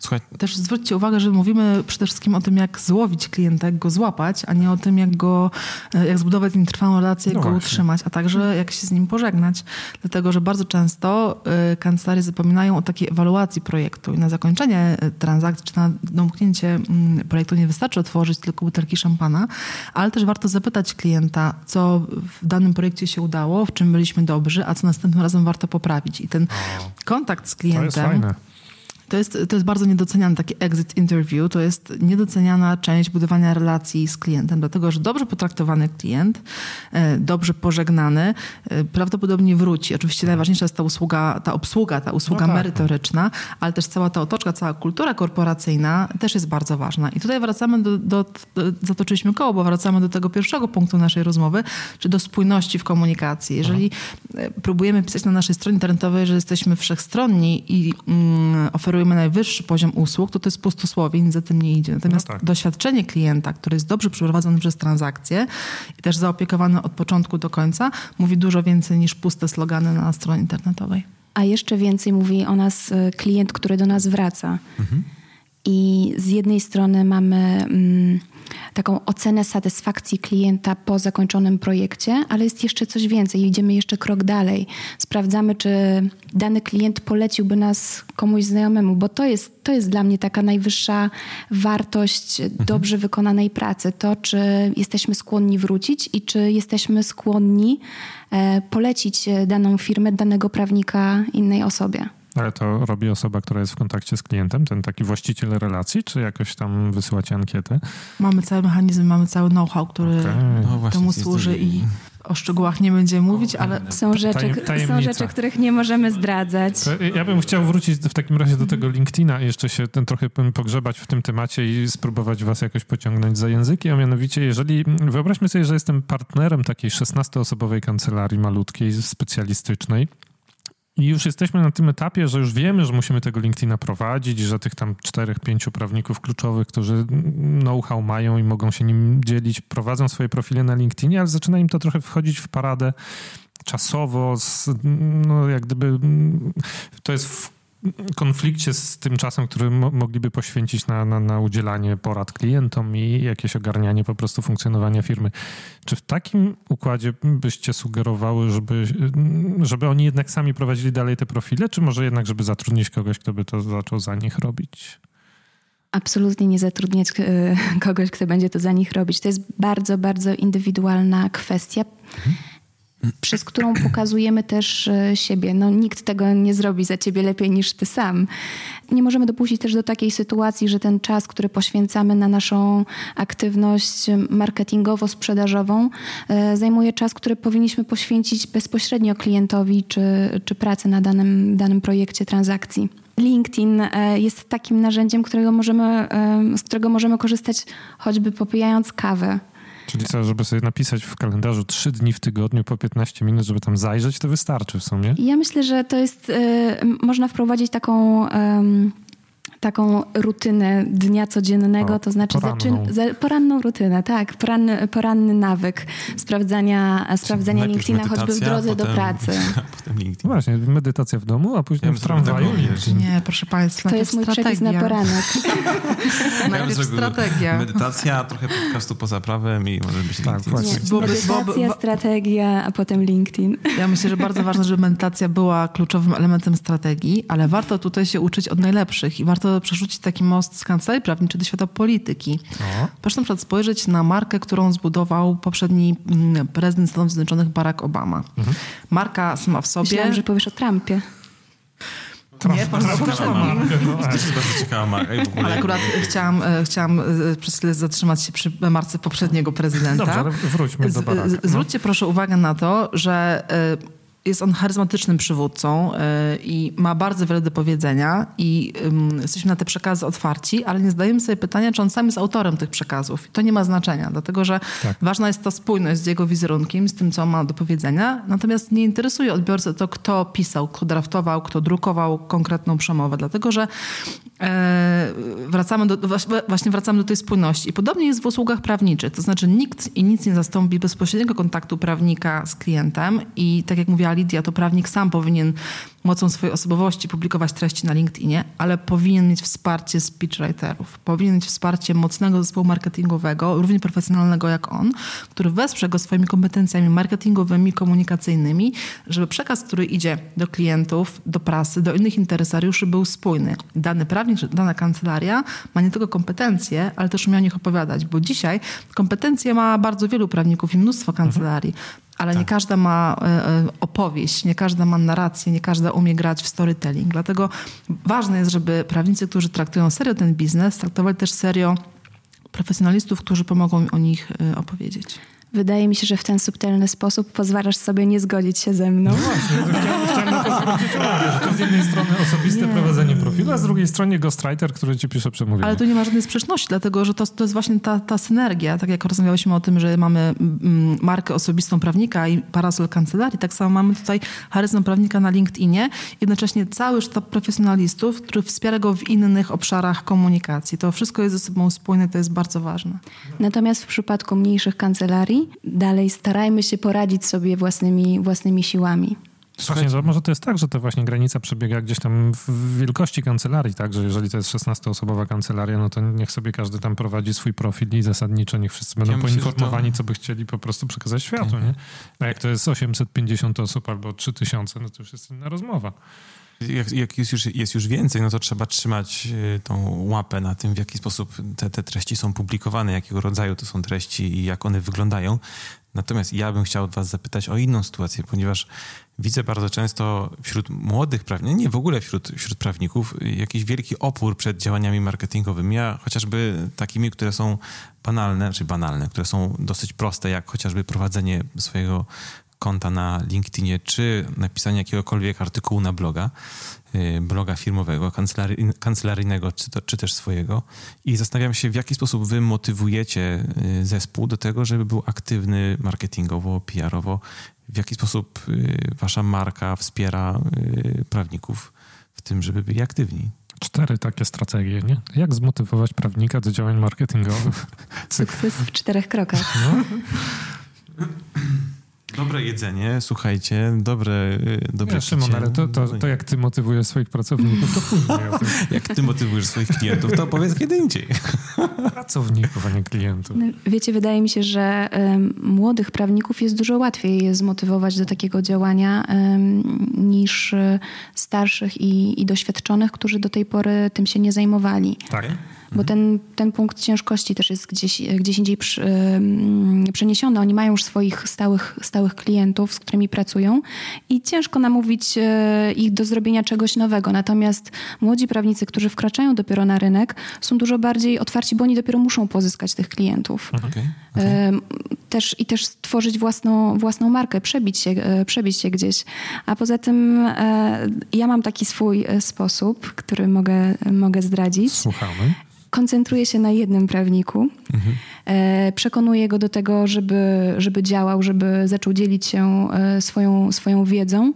[SPEAKER 4] Słuchaj. Też zwróćcie uwagę, że mówimy przede wszystkim o tym, jak złowić klienta, jak go złapać, a nie o tym, jak go, e, jak zbudować z nim trwałą relację, jak no go właśnie. utrzymać, a także jak się z nim pożegnać. Dlatego, że bardzo często y, kancelarie zapominają o takiej ewaluacji projektu i na zakończenie e, transakcji, czy na domknięcie y, projektu nie wystarczy otworzyć tylko butelki szampana, ale też warto zapytać klienta, co w danym projekcie się udało, w czym byliśmy dobrzy, a co następnym razem warto poprawić. I ten kontakt z klientem... To
[SPEAKER 2] jest
[SPEAKER 4] to jest, bardzo niedoceniany taki exit interview, to jest niedoceniana część budowania relacji z klientem, dlatego że dobrze potraktowany klient, e, dobrze pożegnany, e, prawdopodobnie wróci. Oczywiście najważniejsza jest ta usługa, ta obsługa, ta usługa no tak. merytoryczna, ale też cała ta otoczka, cała kultura korporacyjna też jest bardzo ważna. I tutaj wracamy do, do, do zatoczyliśmy koło, bo wracamy do tego pierwszego punktu naszej rozmowy, czy do spójności w komunikacji. Jeżeli Aha. E, próbujemy pisać na naszej stronie internetowej, że jesteśmy wszechstronni i mm, oferujemy oferujemy najwyższy poziom usług, to to jest pustosłowie, nic za tym nie idzie. Natomiast no tak. doświadczenie klienta, który jest dobrze przeprowadzony przez transakcję i też zaopiekowany od początku do końca, mówi dużo więcej niż puste slogany na stronie internetowej.
[SPEAKER 1] A jeszcze więcej mówi o nas y, klient, który do nas wraca. Mhm. I z jednej strony mamy mm, taką ocenę satysfakcji klienta po zakończonym projekcie, ale jest jeszcze coś więcej. Idziemy jeszcze krok dalej. Sprawdzamy, czy dany klient poleciłby nas komuś znajomemu, bo to jest, to jest dla mnie taka najwyższa wartość mhm. dobrze wykonanej pracy. To, czy jesteśmy skłonni wrócić i czy jesteśmy skłonni e, polecić daną firmę, danego prawnika innej osobie.
[SPEAKER 2] Ale to robi osoba, która jest w kontakcie z klientem, ten taki właściciel relacji, czy jakoś tam wysyłacie ankietę?
[SPEAKER 4] Mamy cały mechanizm, mamy cały know-how, który okay. no temu służy i o szczegółach nie będziemy mówić, ale...
[SPEAKER 1] Są rzeczy, są rzeczy, których nie możemy zdradzać.
[SPEAKER 2] Ja bym chciał wrócić w takim razie do tego LinkedIna i jeszcze się ten trochę pogrzebać w tym temacie i spróbować was jakoś pociągnąć za języki, a mianowicie jeżeli... Wyobraźmy sobie, że jestem partnerem takiej 16-osobowej kancelarii malutkiej, specjalistycznej i już jesteśmy na tym etapie, że już wiemy, że musimy tego LinkedIna prowadzić, że tych tam czterech, pięciu prawników kluczowych, którzy know-how mają i mogą się nim dzielić, prowadzą swoje profile na LinkedInie, ale zaczyna im to trochę wchodzić w paradę czasowo, z, no jak gdyby to jest w konflikcie z tym czasem, który mo mogliby poświęcić na, na, na, udzielanie porad klientom i jakieś ogarnianie po prostu funkcjonowania firmy. Czy w takim układzie byście sugerowały, żeby, żeby oni jednak sami prowadzili dalej te profile, czy może jednak, żeby zatrudnić kogoś, kto by to zaczął za nich robić?
[SPEAKER 1] Absolutnie nie zatrudniać e, kogoś, kto będzie to za nich robić. To jest bardzo, bardzo indywidualna kwestia. Przez którą pokazujemy też e, siebie. No, nikt tego nie zrobi za ciebie lepiej niż ty sam. Nie możemy dopuścić też do takiej sytuacji, że ten czas, który poświęcamy na naszą aktywność marketingowo-sprzedażową, e, zajmuje czas, który powinniśmy poświęcić bezpośrednio klientowi czy, czy pracy na danym, danym projekcie transakcji. LinkedIn e, jest takim narzędziem, którego możemy, z którego możemy korzystać choćby popijając kawę
[SPEAKER 2] Czyli co, żeby sobie napisać w kalendarzu trzy dni w tygodniu po 15 minut, żeby tam zajrzeć, to wystarczy w sumie?
[SPEAKER 1] Ja myślę, że to jest, y, można wprowadzić taką... Y, taką rutynę dnia codziennego, o, to znaczy poranną. Zaczyn, poranną rutynę, tak, poranny, poranny nawyk sprawdzania, sprawdzania LinkedIna choćby w drodze potem, do pracy.
[SPEAKER 2] Potem LinkedIn. No właśnie, medytacja w domu, a później ja w tramwaju.
[SPEAKER 4] Nie, proszę Państwa,
[SPEAKER 1] to jest mój
[SPEAKER 4] strategia.
[SPEAKER 1] przepis na poranek.
[SPEAKER 4] Najpierw strategia.
[SPEAKER 3] Medytacja, trochę podcastu poza prawem i może być
[SPEAKER 1] tak, LinkedIn. Nie, medytacja, strategia, a potem LinkedIn.
[SPEAKER 4] Ja myślę, że bardzo ważne, żeby medytacja była kluczowym elementem strategii, ale warto tutaj się uczyć od najlepszych i warto przerzucić taki most z kancelarii prawniczej do świata polityki. O. Proszę na przykład spojrzeć na markę, którą zbudował poprzedni mm, prezydent Stanów Zjednoczonych Barack Obama. Mhm. Marka sama w sobie...
[SPEAKER 1] Myślałam, że powiesz o Trumpie.
[SPEAKER 4] Nie, po prostu
[SPEAKER 3] To jest bardzo ciekawa marka.
[SPEAKER 4] Ale akurat chciałam, e, chciałam e, przez chwilę zatrzymać się przy marce poprzedniego prezydenta.
[SPEAKER 2] Dobrze, ale wróćmy do Baracka.
[SPEAKER 4] No. Zwróćcie proszę uwagę na to, że e, jest on charyzmatycznym przywódcą y, i ma bardzo wiele do powiedzenia i jesteśmy na te przekazy otwarci, ale nie zdajemy sobie pytania, czy on sam jest autorem tych przekazów. I to nie ma znaczenia, dlatego że tak. ważna jest ta spójność z jego wizerunkiem, z tym, co on ma do powiedzenia. Natomiast nie interesuje odbiorcę to, kto pisał, kto draftował, kto drukował konkretną przemowę, dlatego że e, wracamy do, właśnie wracamy do tej spójności. I podobnie jest w usługach prawniczych, to znaczy nikt i nic nie zastąpi bezpośredniego kontaktu prawnika z klientem i tak jak mówiła Lidia, to prawnik sam powinien mocą swojej osobowości publikować treści na LinkedInie, ale powinien mieć wsparcie speechwriterów. Powinien mieć wsparcie mocnego zespołu marketingowego, równie profesjonalnego jak on, który wesprze go swoimi kompetencjami marketingowymi, komunikacyjnymi, żeby przekaz, który idzie do klientów, do prasy, do innych interesariuszy był spójny. Dany prawnik, dana kancelaria ma nie tylko kompetencje, ale też umie o nich opowiadać, bo dzisiaj kompetencje ma bardzo wielu prawników i mnóstwo kancelarii ale tak. nie każda ma e, e, opowieść, nie każda ma narrację, nie każda umie grać w storytelling. Dlatego ważne jest, żeby prawnicy, którzy traktują serio ten biznes, traktowali też serio profesjonalistów, którzy pomogą o nich e, opowiedzieć.
[SPEAKER 1] Wydaje mi się, że w ten subtelny sposób pozwalasz sobie nie zgodzić się ze mną.
[SPEAKER 2] No właśnie, chciałem, to zwrócić uwagę, że to z jednej strony osobiste nie. prowadzenie profilu, a z drugiej strony ghostwriter, który ci pisze przemówienie.
[SPEAKER 4] Ale tu nie ma żadnej sprzeczności, dlatego że to, to jest właśnie ta, ta synergia. Tak jak rozmawialiśmy o tym, że mamy mm, markę osobistą prawnika i parasol kancelarii, tak samo mamy tutaj charyzmę prawnika na LinkedInie. Jednocześnie cały sztab profesjonalistów, który wspiera go w innych obszarach komunikacji. To wszystko jest ze sobą spójne, to jest bardzo ważne.
[SPEAKER 1] Natomiast w przypadku mniejszych kancelarii dalej starajmy się poradzić sobie własnymi, własnymi siłami.
[SPEAKER 2] Słuchajcie, to może to jest tak, że to właśnie granica przebiega gdzieś tam w wielkości kancelarii, tak, że jeżeli to jest 16-osobowa kancelaria, no to niech sobie każdy tam prowadzi swój profil i zasadniczo niech wszyscy będą ja poinformowani, myślę, to... co by chcieli po prostu przekazać światu, nie? A jak to jest 850 osób albo 3000, no to już jest inna rozmowa
[SPEAKER 3] jak, jak jest, już, jest już więcej, no to trzeba trzymać y, tą łapę na tym, w jaki sposób te, te treści są publikowane, jakiego rodzaju to są treści i jak one wyglądają. Natomiast ja bym chciał was zapytać o inną sytuację, ponieważ widzę bardzo często wśród młodych prawników, nie w ogóle wśród, wśród prawników, jakiś wielki opór przed działaniami marketingowymi, a chociażby takimi, które są banalne, czy banalne, które są dosyć proste, jak chociażby prowadzenie swojego konta na LinkedInie, czy napisanie jakiegokolwiek artykułu na bloga, y, bloga firmowego, kancelary, kancelaryjnego, czy, to, czy też swojego. I zastanawiam się, w jaki sposób wy motywujecie y, zespół do tego, żeby był aktywny marketingowo, PR-owo, w jaki sposób y, wasza marka wspiera prawników w tym, żeby byli aktywni.
[SPEAKER 2] Cztery takie strategie, nie? Jak zmotywować prawnika do działań marketingowych?
[SPEAKER 1] Sukces w czterech krokach. No.
[SPEAKER 3] Dobre jedzenie, słuchajcie, dobre, y, dobre
[SPEAKER 2] ja, Szymon, ale to, to, to, jak ty motywujesz swoich pracowników, to później
[SPEAKER 3] Jak ty motywujesz swoich klientów, to powiedz kiedy indziej.
[SPEAKER 2] Pracowników, a nie klientów.
[SPEAKER 1] No, wiecie, wydaje mi się, że um, młodych prawników jest dużo łatwiej je zmotywować do takiego działania um, niż y, starszych i, i doświadczonych, którzy do tej pory tym się nie zajmowali.
[SPEAKER 2] Tak
[SPEAKER 1] bo ten, ten punkt ciężkości też jest gdzieś, gdzieś indziej przy, przeniesiony. Oni mają już swoich stałych, stałych klientów, z którymi pracują i ciężko namówić e, ich do zrobienia czegoś nowego. Natomiast młodzi prawnicy, którzy wkraczają dopiero na rynek, są dużo bardziej otwarci, bo oni dopiero muszą pozyskać tych klientów. Okay, okay. Też, I też stworzyć własną, własną markę, przebić się, e, przebić się gdzieś. A poza tym e, ja mam taki swój sposób, który mogę, mogę zdradzić.
[SPEAKER 2] Słuchamy
[SPEAKER 1] koncentruje się na jednym prawniku, mhm. przekonuje go do tego, żeby, żeby działał, żeby zaczął dzielić się e, swoją, swoją wiedzą.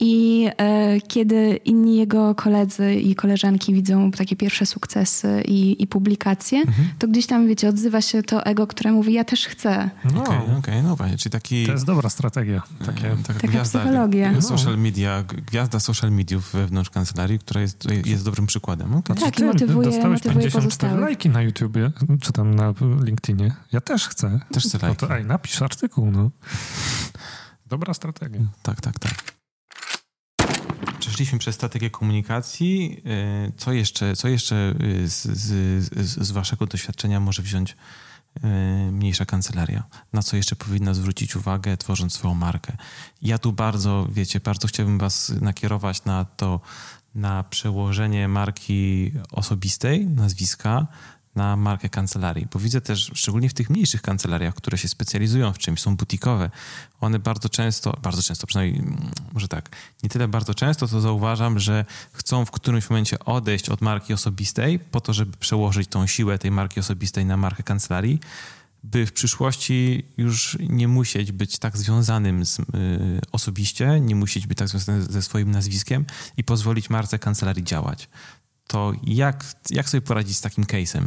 [SPEAKER 1] I e, kiedy inni jego koledzy i koleżanki widzą takie pierwsze sukcesy i, i publikacje, mhm. to gdzieś tam, wiecie, odzywa się to ego, które mówi, ja też chcę.
[SPEAKER 3] No. Okej, okay, okay, no właśnie, czyli taki...
[SPEAKER 2] To jest dobra strategia. Takie,
[SPEAKER 1] taka, taka gwiazda, psychologia.
[SPEAKER 3] No. Social media, gwiazda social mediów wewnątrz kancelarii, która jest, jest dobrym przykładem. Okay.
[SPEAKER 1] Tak, i motywuje,
[SPEAKER 2] dostałeś
[SPEAKER 1] motywuje
[SPEAKER 2] 54 lajki na YouTubie, czy tam na LinkedInie. Ja też chcę.
[SPEAKER 3] Też chcę lajki.
[SPEAKER 2] No to ej, napisz artykuł, no. Dobra strategia.
[SPEAKER 3] Tak, tak, tak. Przeszliśmy przez strategię komunikacji. E, co jeszcze, co jeszcze e, z, z, z waszego doświadczenia może wziąć e, mniejsza kancelaria? Na co jeszcze powinna zwrócić uwagę, tworząc swoją markę? Ja tu bardzo, wiecie, bardzo chciałbym was nakierować na to, na przełożenie marki osobistej, nazwiska, na markę kancelarii, bo widzę też, szczególnie w tych mniejszych kancelariach, które się specjalizują w czymś, są butikowe, one bardzo często, bardzo często, przynajmniej mm, może tak, nie tyle bardzo często, to zauważam, że chcą w którymś momencie odejść od marki osobistej po to, żeby przełożyć tą siłę tej marki osobistej na markę kancelarii, by w przyszłości już nie musieć być tak związanym z, y, osobiście, nie musieć być tak związanym ze swoim nazwiskiem i pozwolić marce kancelarii działać to jak, jak sobie poradzić z takim case'em,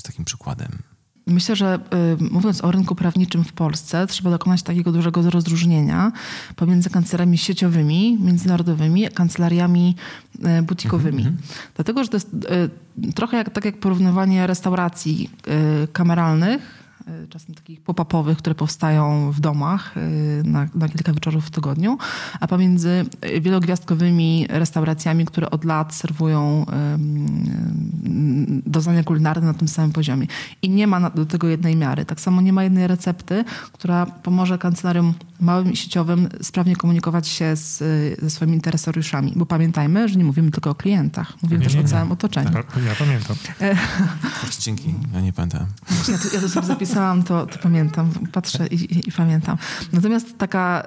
[SPEAKER 3] z takim przykładem?
[SPEAKER 4] Myślę, że y, mówiąc o rynku prawniczym w Polsce, trzeba dokonać takiego dużego rozróżnienia pomiędzy kancelariami sieciowymi, międzynarodowymi, a kancelariami y, butikowymi. Mm -hmm. Dlatego, że to jest y, trochę jak, tak jak porównywanie restauracji y, kameralnych czasem takich pop-upowych, które powstają w domach y, na, na, kilka wieczorów w tygodniu, a pomiędzy wielogwiazdkowymi restauracjami, które od lat serwują doznania kulinarne na tym samym poziomie. I nie ma do tego jednej miary. Tak samo nie ma jednej recepty, która pomoże kancelariom małym i sieciowym sprawnie komunikować się z, ze swoimi interesariuszami. Bo pamiętajmy, że nie mówimy tylko o klientach, mówimy nie, też nie, o całym otoczeniu.
[SPEAKER 2] Tak, ja pamiętam.
[SPEAKER 3] Dzięki, ja nie pamiętam.
[SPEAKER 4] Ja to, ja to sobie zapisałam pisałam, to, to pamiętam, patrzę i, i, pamiętam. Natomiast taka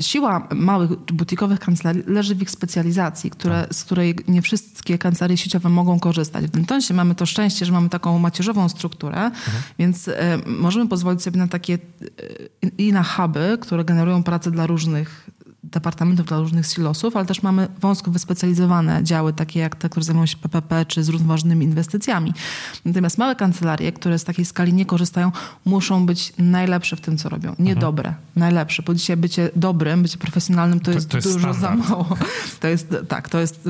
[SPEAKER 4] siła małych butikowych kancelarii leży w ich specjalizacji, które, tak. z której nie wszystkie kancelarie sieciowe mogą korzystać. W Dentonsie mamy to szczęście, że mamy taką macierzową strukturę, mhm. więc y, możemy pozwolić sobie na takie y, i na huby, które generują pracę dla różnych departamentów dla różnych silosów, ale też mamy wąsko wyspecjalizowane działy, takie jak te, które zajmują się PPP czy zrównoważonymi inwestycjami. Natomiast małe kancelarie, które z takiej skali nie korzystają, muszą być najlepsze w tym, co robią. Nie mhm. dobre, najlepsze. Bo dzisiaj bycie dobrym, bycie profesjonalnym to, to jest, to jest dużo standard. za mało. To jest, tak, to jest,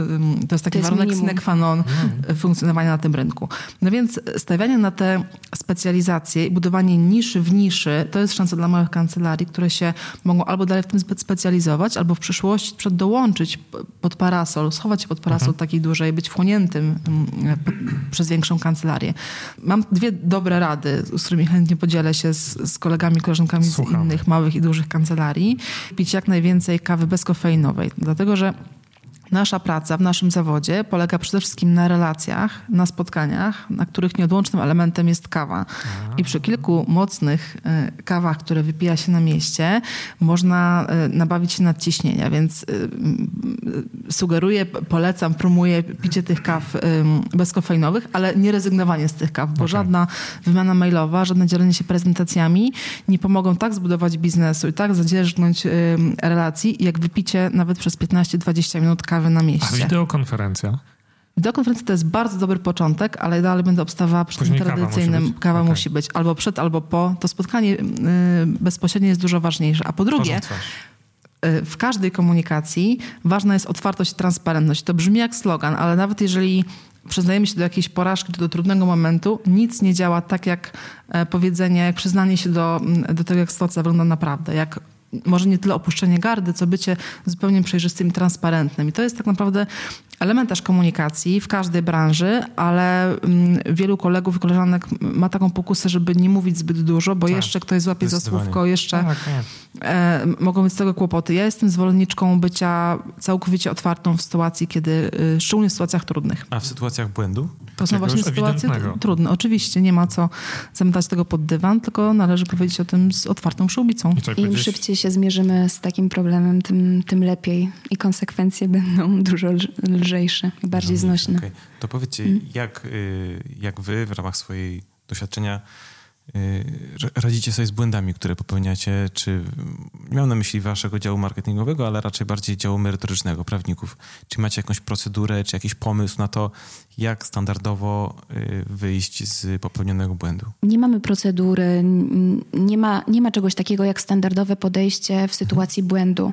[SPEAKER 4] to jest taki to warunek sine qua non mhm. funkcjonowania na tym rynku. No więc stawianie na te specjalizacje i budowanie niszy w niszy, to jest szansa dla małych kancelarii, które się mogą albo dalej w tym specjalizować, albo w przyszłości przed dołączyć pod parasol, schować się pod parasol mhm. takiej dużej, być wchłoniętym mm, przez większą kancelarię. Mam dwie dobre rady, z którymi chętnie podzielę się z, z kolegami, koleżankami z innych małych i dużych kancelarii. Pić jak najwięcej kawy bezkofeinowej, dlatego że Nasza praca w naszym zawodzie polega przede wszystkim na relacjach, na spotkaniach, na których nieodłącznym elementem jest kawa. I przy kilku mocnych e, kawach, które wypija się na mieście, można e, nabawić się nadciśnienia, więc e, sugeruję, polecam, promuję picie tych kaw bezkofeinowych, ale nie rezygnowanie z tych kaw, bo okay. żadna wymiana mailowa, żadne dzielenie się prezentacjami nie pomogą tak zbudować biznesu i tak zadzierżnąć relacji, jak wypicie nawet przez 15-20 minut kawy na mieście.
[SPEAKER 2] A wideokonferencja?
[SPEAKER 4] Wideokonferencja to jest bardzo dobry początek, ale dalej będę obstawała przy Później tym tradycyjnym. Kawa musi być, kawa okay. musi być albo przed, albo po. To spotkanie yy, bezpośrednie jest dużo ważniejsze. A po drugie, yy, w każdej komunikacji ważna jest otwartość i transparentność. To brzmi jak slogan, ale nawet jeżeli przyznajemy się do jakiejś porażki czy do trudnego momentu, nic nie działa tak jak e, powiedzenie, jak przyznanie się do, do tego, jak sytuacja wygląda naprawdę, jak może nie tyle opuszczenie gardy, co bycie zupełnie przejrzystym i transparentnym. I to jest tak naprawdę element też komunikacji w każdej branży, ale mm, wielu kolegów i koleżanek ma taką pokusę, żeby nie mówić zbyt dużo, bo tak, jeszcze ktoś złapie za słówko, jeszcze tak, tak. E, mogą być z tego kłopoty. Ja jestem zwolenniczką bycia całkowicie otwartą w sytuacji, kiedy, y, szczególnie w sytuacjach trudnych.
[SPEAKER 3] A w sytuacjach błędu?
[SPEAKER 4] To są właśnie sytuacje trudne. Oczywiście nie ma co zamykać tego pod dywan, tylko należy powiedzieć o tym z otwartą przyłbicą.
[SPEAKER 1] I Im szybciej się zmierzymy z takim problemem, tym, tym lepiej i konsekwencje będą dużo lżejsze i bardziej znośne. Okay.
[SPEAKER 3] To powiedzcie, hmm? jak, y, jak wy w ramach swojej doświadczenia radzicie sobie z błędami, które popełniacie, czy nie mam na myśli waszego działu marketingowego, ale raczej bardziej działu merytorycznego, prawników. Czy macie jakąś procedurę, czy jakiś pomysł na to, jak standardowo y, wyjść z popełnionego błędu?
[SPEAKER 1] Nie mamy procedury, nie ma, nie ma czegoś takiego jak standardowe podejście w sytuacji mhm. błędu.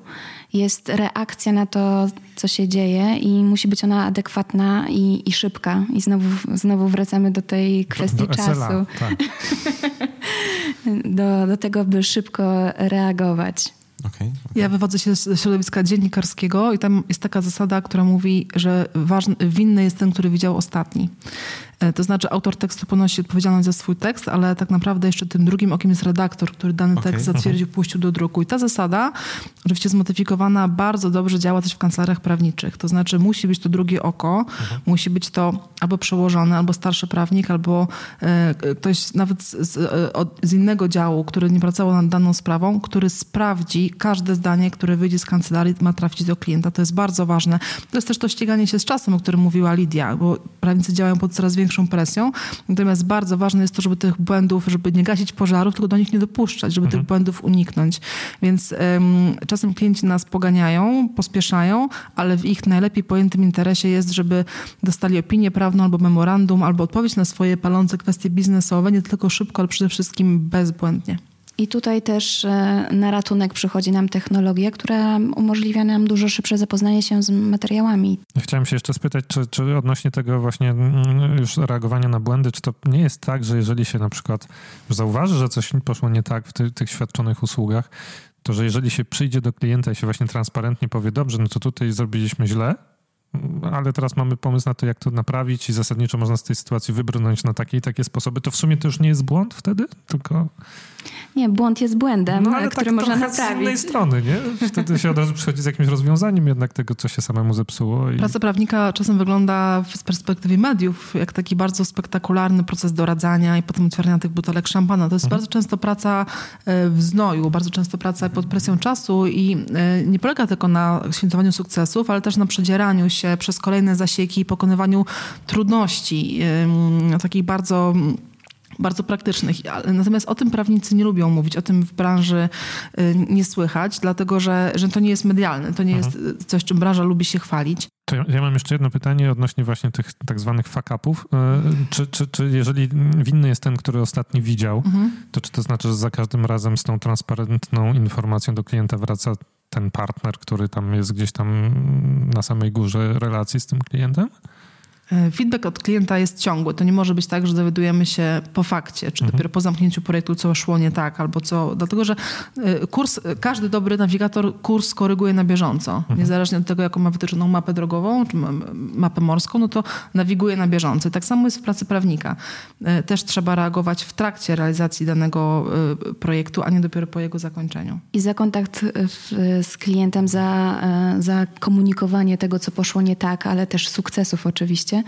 [SPEAKER 1] Jest reakcja na to, co się dzieje i musi być ona adekwatna i, i szybka. I znowu, znowu wracamy do tej kwestii do, do czasu. tak. do, do tego, by szybko reagować.
[SPEAKER 4] Okay, okay. Ja wywodzę się z środowiska dziennikarskiego i tam jest taka zasada, która mówi, że ważny, winny jest ten, który widział ostatni. E, to znaczy autor tekstu ponosi odpowiedzialność za swój tekst, ale tak naprawdę jeszcze tym drugim okiem jest redaktor, który dany okay, tekst zatwierdził, -huh. puścił do druku. I ta zasada, oczywiście zmodyfikowana, bardzo dobrze działa też w kancelariach prawniczych. To znaczy musi być to drugie oko, uh mhm. musi być to albo przełożony, albo starszy prawnik, albo e, ktoś nawet z, e, od, z, innego działu, który nie pracował nad daną sprawą, który sprawdzi każde zdanie, które wyjdzie z kancelarii, ma trafić do klienta. To jest bardzo ważne. To jest też to ściganie się z czasem, o którym mówiła Lidia, bo prawnicy działają pod coraz większą większą presją. Natomiast bardzo ważne jest to, żeby tych błędów, żeby nie gasić pożarów, tylko do nich nie dopuszczać, żeby mhm. tych błędów uniknąć. Więc czasem klienci nas poganiają, pospieszają, ale w ich najlepiej pojętym interesie jest, żeby dostali opinię prawną albo memorandum, albo odpowiedź na swoje palące kwestie biznesowe, nie tylko szybko, ale przede wszystkim bezbłędnie.
[SPEAKER 1] I tutaj też e, na ratunek przychodzi nam technologia, która umożliwia nam dużo szybsze zapoznanie się z materiałami.
[SPEAKER 2] Chciałem się jeszcze spytać, czy, czy odnośnie tego właśnie mm, już reagowania na błędy, czy to nie jest tak, że jeżeli się na przykład zauważy, że coś poszło nie tak w ty, tych świadczonych usługach, to że jeżeli się przyjdzie do klienta i się właśnie transparentnie powie, dobrze, no to tutaj zrobiliśmy źle, ale teraz mamy pomysł na to, jak to naprawić i zasadniczo można z tej sytuacji wybrnąć na takie i takie sposoby, to w sumie to już nie jest błąd wtedy, tylko...
[SPEAKER 1] Nie, błąd jest błędem, no, ale który tak można naprawić.
[SPEAKER 2] z innej strony, nie? Wtedy się od razu przychodzi z jakimś rozwiązaniem jednak tego, co się samemu zepsuło.
[SPEAKER 4] I... Praca prawnika czasem wygląda z perspektywy mediów jak taki bardzo spektakularny proces doradzania i potem otwierania tych butelek szampana. To jest mhm. bardzo często praca e, w znoju, bardzo często praca pod presją czasu i e, nie polega tylko na świętowaniu sukcesów, ale też na przedzieraniu się przez kolejne zasieki i pokonywaniu trudności, takich bardzo bardzo praktycznych. Natomiast o tym prawnicy nie lubią mówić, o tym w branży y, nie słychać, dlatego że, że to nie jest medialne, to nie mhm. jest coś, czym branża lubi się chwalić.
[SPEAKER 2] To ja, ja mam jeszcze jedno pytanie odnośnie właśnie tych tak zwanych fuck-upów. Y, czy, czy, czy jeżeli winny jest ten, który ostatni widział, mhm. to czy to znaczy, że za każdym razem z tą transparentną informacją do klienta wraca ten partner, który tam jest gdzieś tam na samej górze relacji z tym klientem?
[SPEAKER 4] E, feedback od klienta jest ciągły. To nie może być tak, że dowiadujemy się po fakcie, czy mhm. dopiero po zamknięciu projektu, co szło nie tak, albo co. Dlatego, że e, kurs, każdy dobry nawigator kurs koryguje na bieżąco. Mhm. Niezależnie od tego, jaką ma wytyczoną mapę drogową, czy mapę morską, no to nawiguje na bieżąco. Tak samo jest w pracy prawnika. E, też trzeba reagować w trakcie realizacji danego projektu, a nie dopiero po jego zakończeniu.
[SPEAKER 1] I za kontakt z klientem, za, za komunikowanie tego, co poszło nie tak, ale też sukcesów oczywiście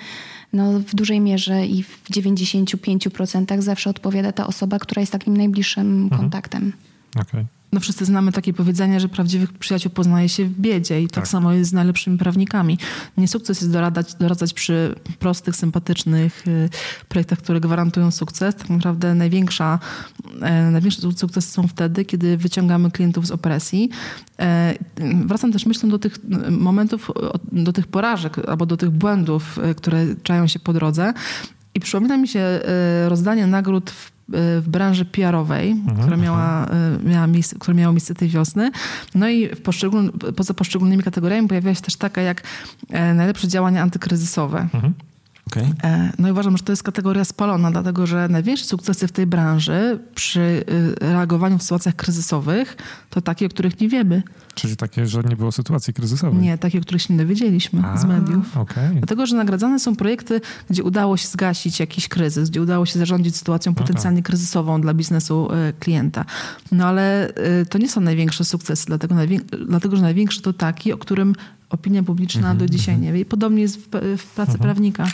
[SPEAKER 1] no w dużej mierze i w 95% zawsze odpowiada ta osoba, która jest takim najbliższym mhm. kontaktem.
[SPEAKER 2] Okej. Okay.
[SPEAKER 4] No wszyscy znamy takie powiedzenie, że prawdziwych przyjaciół poznaje się w biedzie i tak, tak samo jest z najlepszymi prawnikami. Nie sukces jest doradzać, doradzać przy prostych, sympatycznych y, projektach, które gwarantują sukces. Tak naprawdę największa, e, największe sukcesy są wtedy, kiedy wyciągamy klientów z opresji. E, wracam też myślą do tych momentów, do tych porażek albo do tych błędów, e, które czają się po drodze. I przypomina mi się rozdanie nagród w w branży PR-owej, mhm, która, miała, mhm. miała miejsce, która miała miejsce tej wiosny. No i w poszczegól, poza poszczególnymi kategoriami pojawiła się też taka jak e, najlepsze działania antykryzysowe. Mhm. Okay. E, no i uważam, że to jest kategoria spalona, dlatego że największe sukcesy w tej branży przy reagowaniu w sytuacjach kryzysowych to takie, o których nie wiemy.
[SPEAKER 2] Czyli takie, że nie było sytuacji kryzysowej?
[SPEAKER 4] Nie, takie, o których się nie dowiedzieliśmy A, z mediów.
[SPEAKER 2] Okay.
[SPEAKER 4] Dlatego, że nagradzane są projekty, gdzie udało się zgasić jakiś kryzys, gdzie udało się zarządzić sytuacją potencjalnie kryzysową dla biznesu y, klienta. No ale y, to nie są największe sukcesy, dlatego, dlatego że największy to taki, o którym opinia publiczna mm -hmm, do dzisiaj mm -hmm. nie wie. Podobnie jest w, w pracy mm -hmm. prawnika.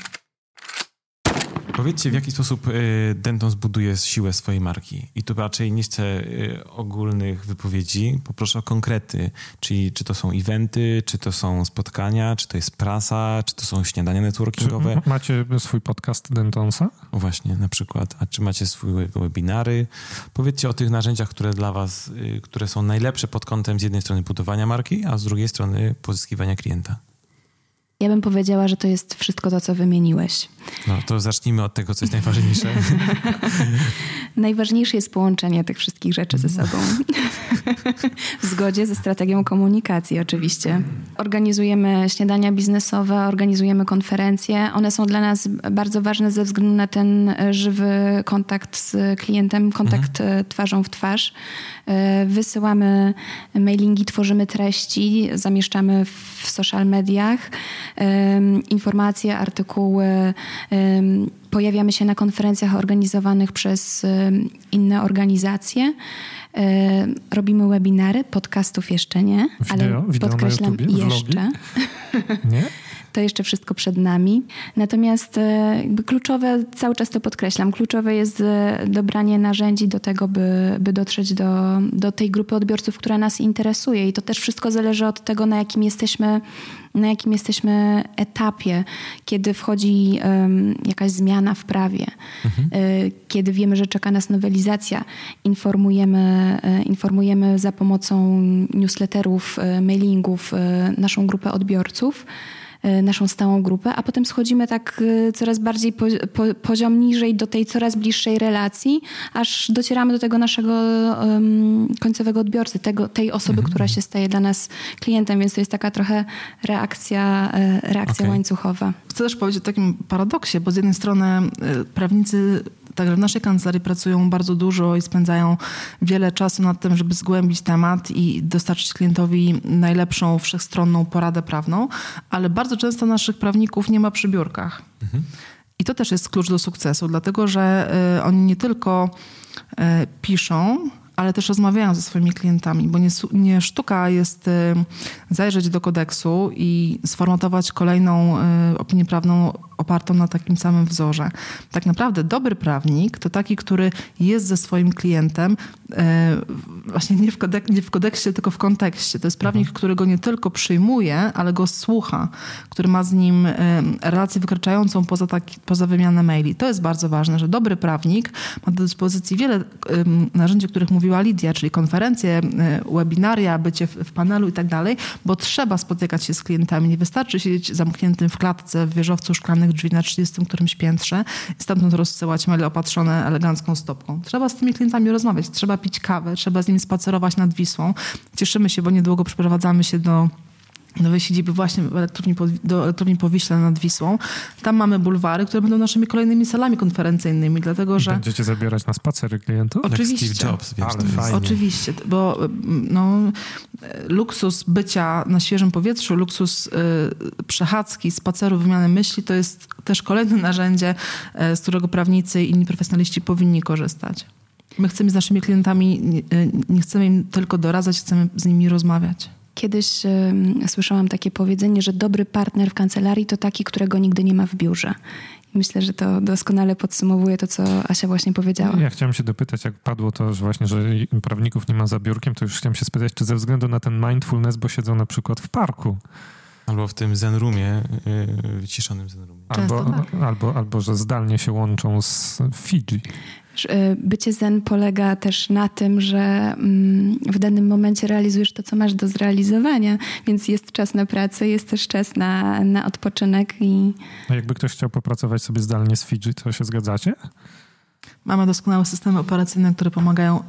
[SPEAKER 3] Powiedzcie, w jaki sposób y, Denton zbuduje siłę swojej marki. I tu raczej nie chcę y, ogólnych wypowiedzi, poproszę o konkrety. Czyli czy to są eventy, czy to są spotkania, czy to jest prasa, czy to są śniadania networkingowe.
[SPEAKER 2] Czy macie swój podcast Dentonsa?
[SPEAKER 3] Właśnie, na przykład. A czy macie swoje webinary? Powiedzcie o tych narzędziach, które dla was, y, które są najlepsze pod kątem z jednej strony budowania marki, a z drugiej strony pozyskiwania klienta.
[SPEAKER 1] Ja bym powiedziała, że to jest wszystko to, co wymieniłeś.
[SPEAKER 3] No to zacznijmy od tego, co jest najważniejsze.
[SPEAKER 1] Najważniejsze jest połączenie tych wszystkich rzeczy ze sobą. w zgodzie ze strategią komunikacji, oczywiście. Organizujemy śniadania biznesowe, organizujemy konferencje. One są dla nas bardzo ważne ze względu na ten żywy kontakt z klientem, kontakt mhm. twarzą w twarz. E, wysyłamy mailingi, tworzymy treści, zamieszczamy w social mediach informacje, artykuły. Pojawiamy się na konferencjach organizowanych przez inne organizacje. Robimy webinary, podcastów jeszcze nie,
[SPEAKER 2] Wideo, ale podkreślam
[SPEAKER 1] jeszcze.
[SPEAKER 2] Nie?
[SPEAKER 1] to jeszcze wszystko przed nami. Natomiast e, kluczowe, cały czas to podkreślam, kluczowe jest e, dobranie narzędzi do tego, by, by dotrzeć do, do tej grupy odbiorców, która nas interesuje. I to też wszystko zależy od tego, na jakim jesteśmy, na jakim jesteśmy etapie, kiedy wchodzi um, jakaś zmiana w prawie, mhm. E, kiedy wiemy, że czeka nas nowelizacja, informujemy, informujemy za pomocą newsletterów, mailingów naszą grupę odbiorców. E, naszą stałą grupę, a potem schodzimy tak e, coraz bardziej po, po, poziom niżej do tej coraz bliższej relacji, aż docieramy do tego naszego um, końcowego odbiorcy, tego, tej osoby, mhm. która się staje dla nas klientem, więc to jest taka trochę reakcja, reakcja okay. łańcuchowa.
[SPEAKER 4] Chcę też powiedzieć o takim paradoksie, bo z jednej strony prawnicy Także w naszej kancelarii pracują bardzo dużo i spędzają wiele czasu nad tym, żeby zgłębić temat i dostarczyć klientowi najlepszą, wszechstronną poradę prawną, ale bardzo często naszych prawników nie ma przy biurkach. Mhm. I to też jest klucz do sukcesu, dlatego że y, oni nie tylko y, piszą, ale też rozmawiają ze swoimi klientami, bo nie, nie sztuka jest y, zajrzeć do kodeksu i sformatować kolejną y, opinię prawną opartą na takim samym wzorze. Tak naprawdę dobry prawnik to taki, który jest ze swoim klientem e, właśnie nie w, kodek, nie w kodeksie, tylko w kontekście. To jest prawnik, mhm. który go nie tylko przyjmuje, ale go słucha, który ma z nim e, relację wykraczającą poza, taki, poza wymianę maili. To jest bardzo ważne, że dobry prawnik ma do dyspozycji wiele narzędzi, o których mówiła Lidia, czyli konferencje, e, webinaria, bycie w, panelu i tak dalej, bo trzeba spotykać się z klientami. Nie wystarczy siedzieć zamkniętym w klatce w wieżowcu drzwi na 30 którymś piętrze i stamtąd rozsyłać maile opatrzone elegancką stopką. Trzeba z tymi klientami rozmawiać, trzeba pić kawę, trzeba z nimi spacerować nad Wisłą. Cieszymy się, bo niedługo przeprowadzamy się do nowej siedziby właśnie elektrowni do elektrowni Powiśle nad Wisłą. Tam mamy bulwary, które będą naszymi kolejnymi salami konferencyjnymi, dlatego że...
[SPEAKER 2] Będziecie zabierać na spacery klientów?
[SPEAKER 3] Oczywiście. Jak Steve Jobs,
[SPEAKER 2] wiesz,
[SPEAKER 4] Oczywiście, bo no, luksus bycia na świeżym powietrzu, luksus y, przechadzki, spaceru, wymiany myśli, to jest też kolejne narzędzie, y, z którego prawnicy i inni profesjonaliści powinni korzystać. My chcemy z naszymi klientami, nie, y, nie chcemy im tylko doradzać, chcemy z nimi rozmawiać.
[SPEAKER 1] Kiedyś y, słyszałam takie powiedzenie, że dobry partner w kancelarii to taki, którego nigdy nie ma w biurze. Myślę, że to doskonale podsumowuje to, co Asia właśnie powiedziała.
[SPEAKER 2] Ja chciałem się dopytać, jak padło to, że właśnie, że prawników nie ma za biurkiem, to już chciałem się spytać, czy ze względu na ten mindfulness, bo siedzą na przykład w parku.
[SPEAKER 3] Albo w tym zen roomie, yy, wyciszonym zen roomie.
[SPEAKER 2] Albo, tak. albo, albo, że zdalnie się łączą z Fidżi.
[SPEAKER 1] E, bycie zen polega też na tym, że mm, w danym momencie realizujesz to, co masz do zrealizowania, więc jest czas na pracę, jest też czas na, na odpoczynek. I...
[SPEAKER 2] A jakby ktoś chciał popracować sobie zdalnie z Fidżi, to się zgadzacie?
[SPEAKER 4] Mamy doskonałe systemy operacyjne, które pomagają y,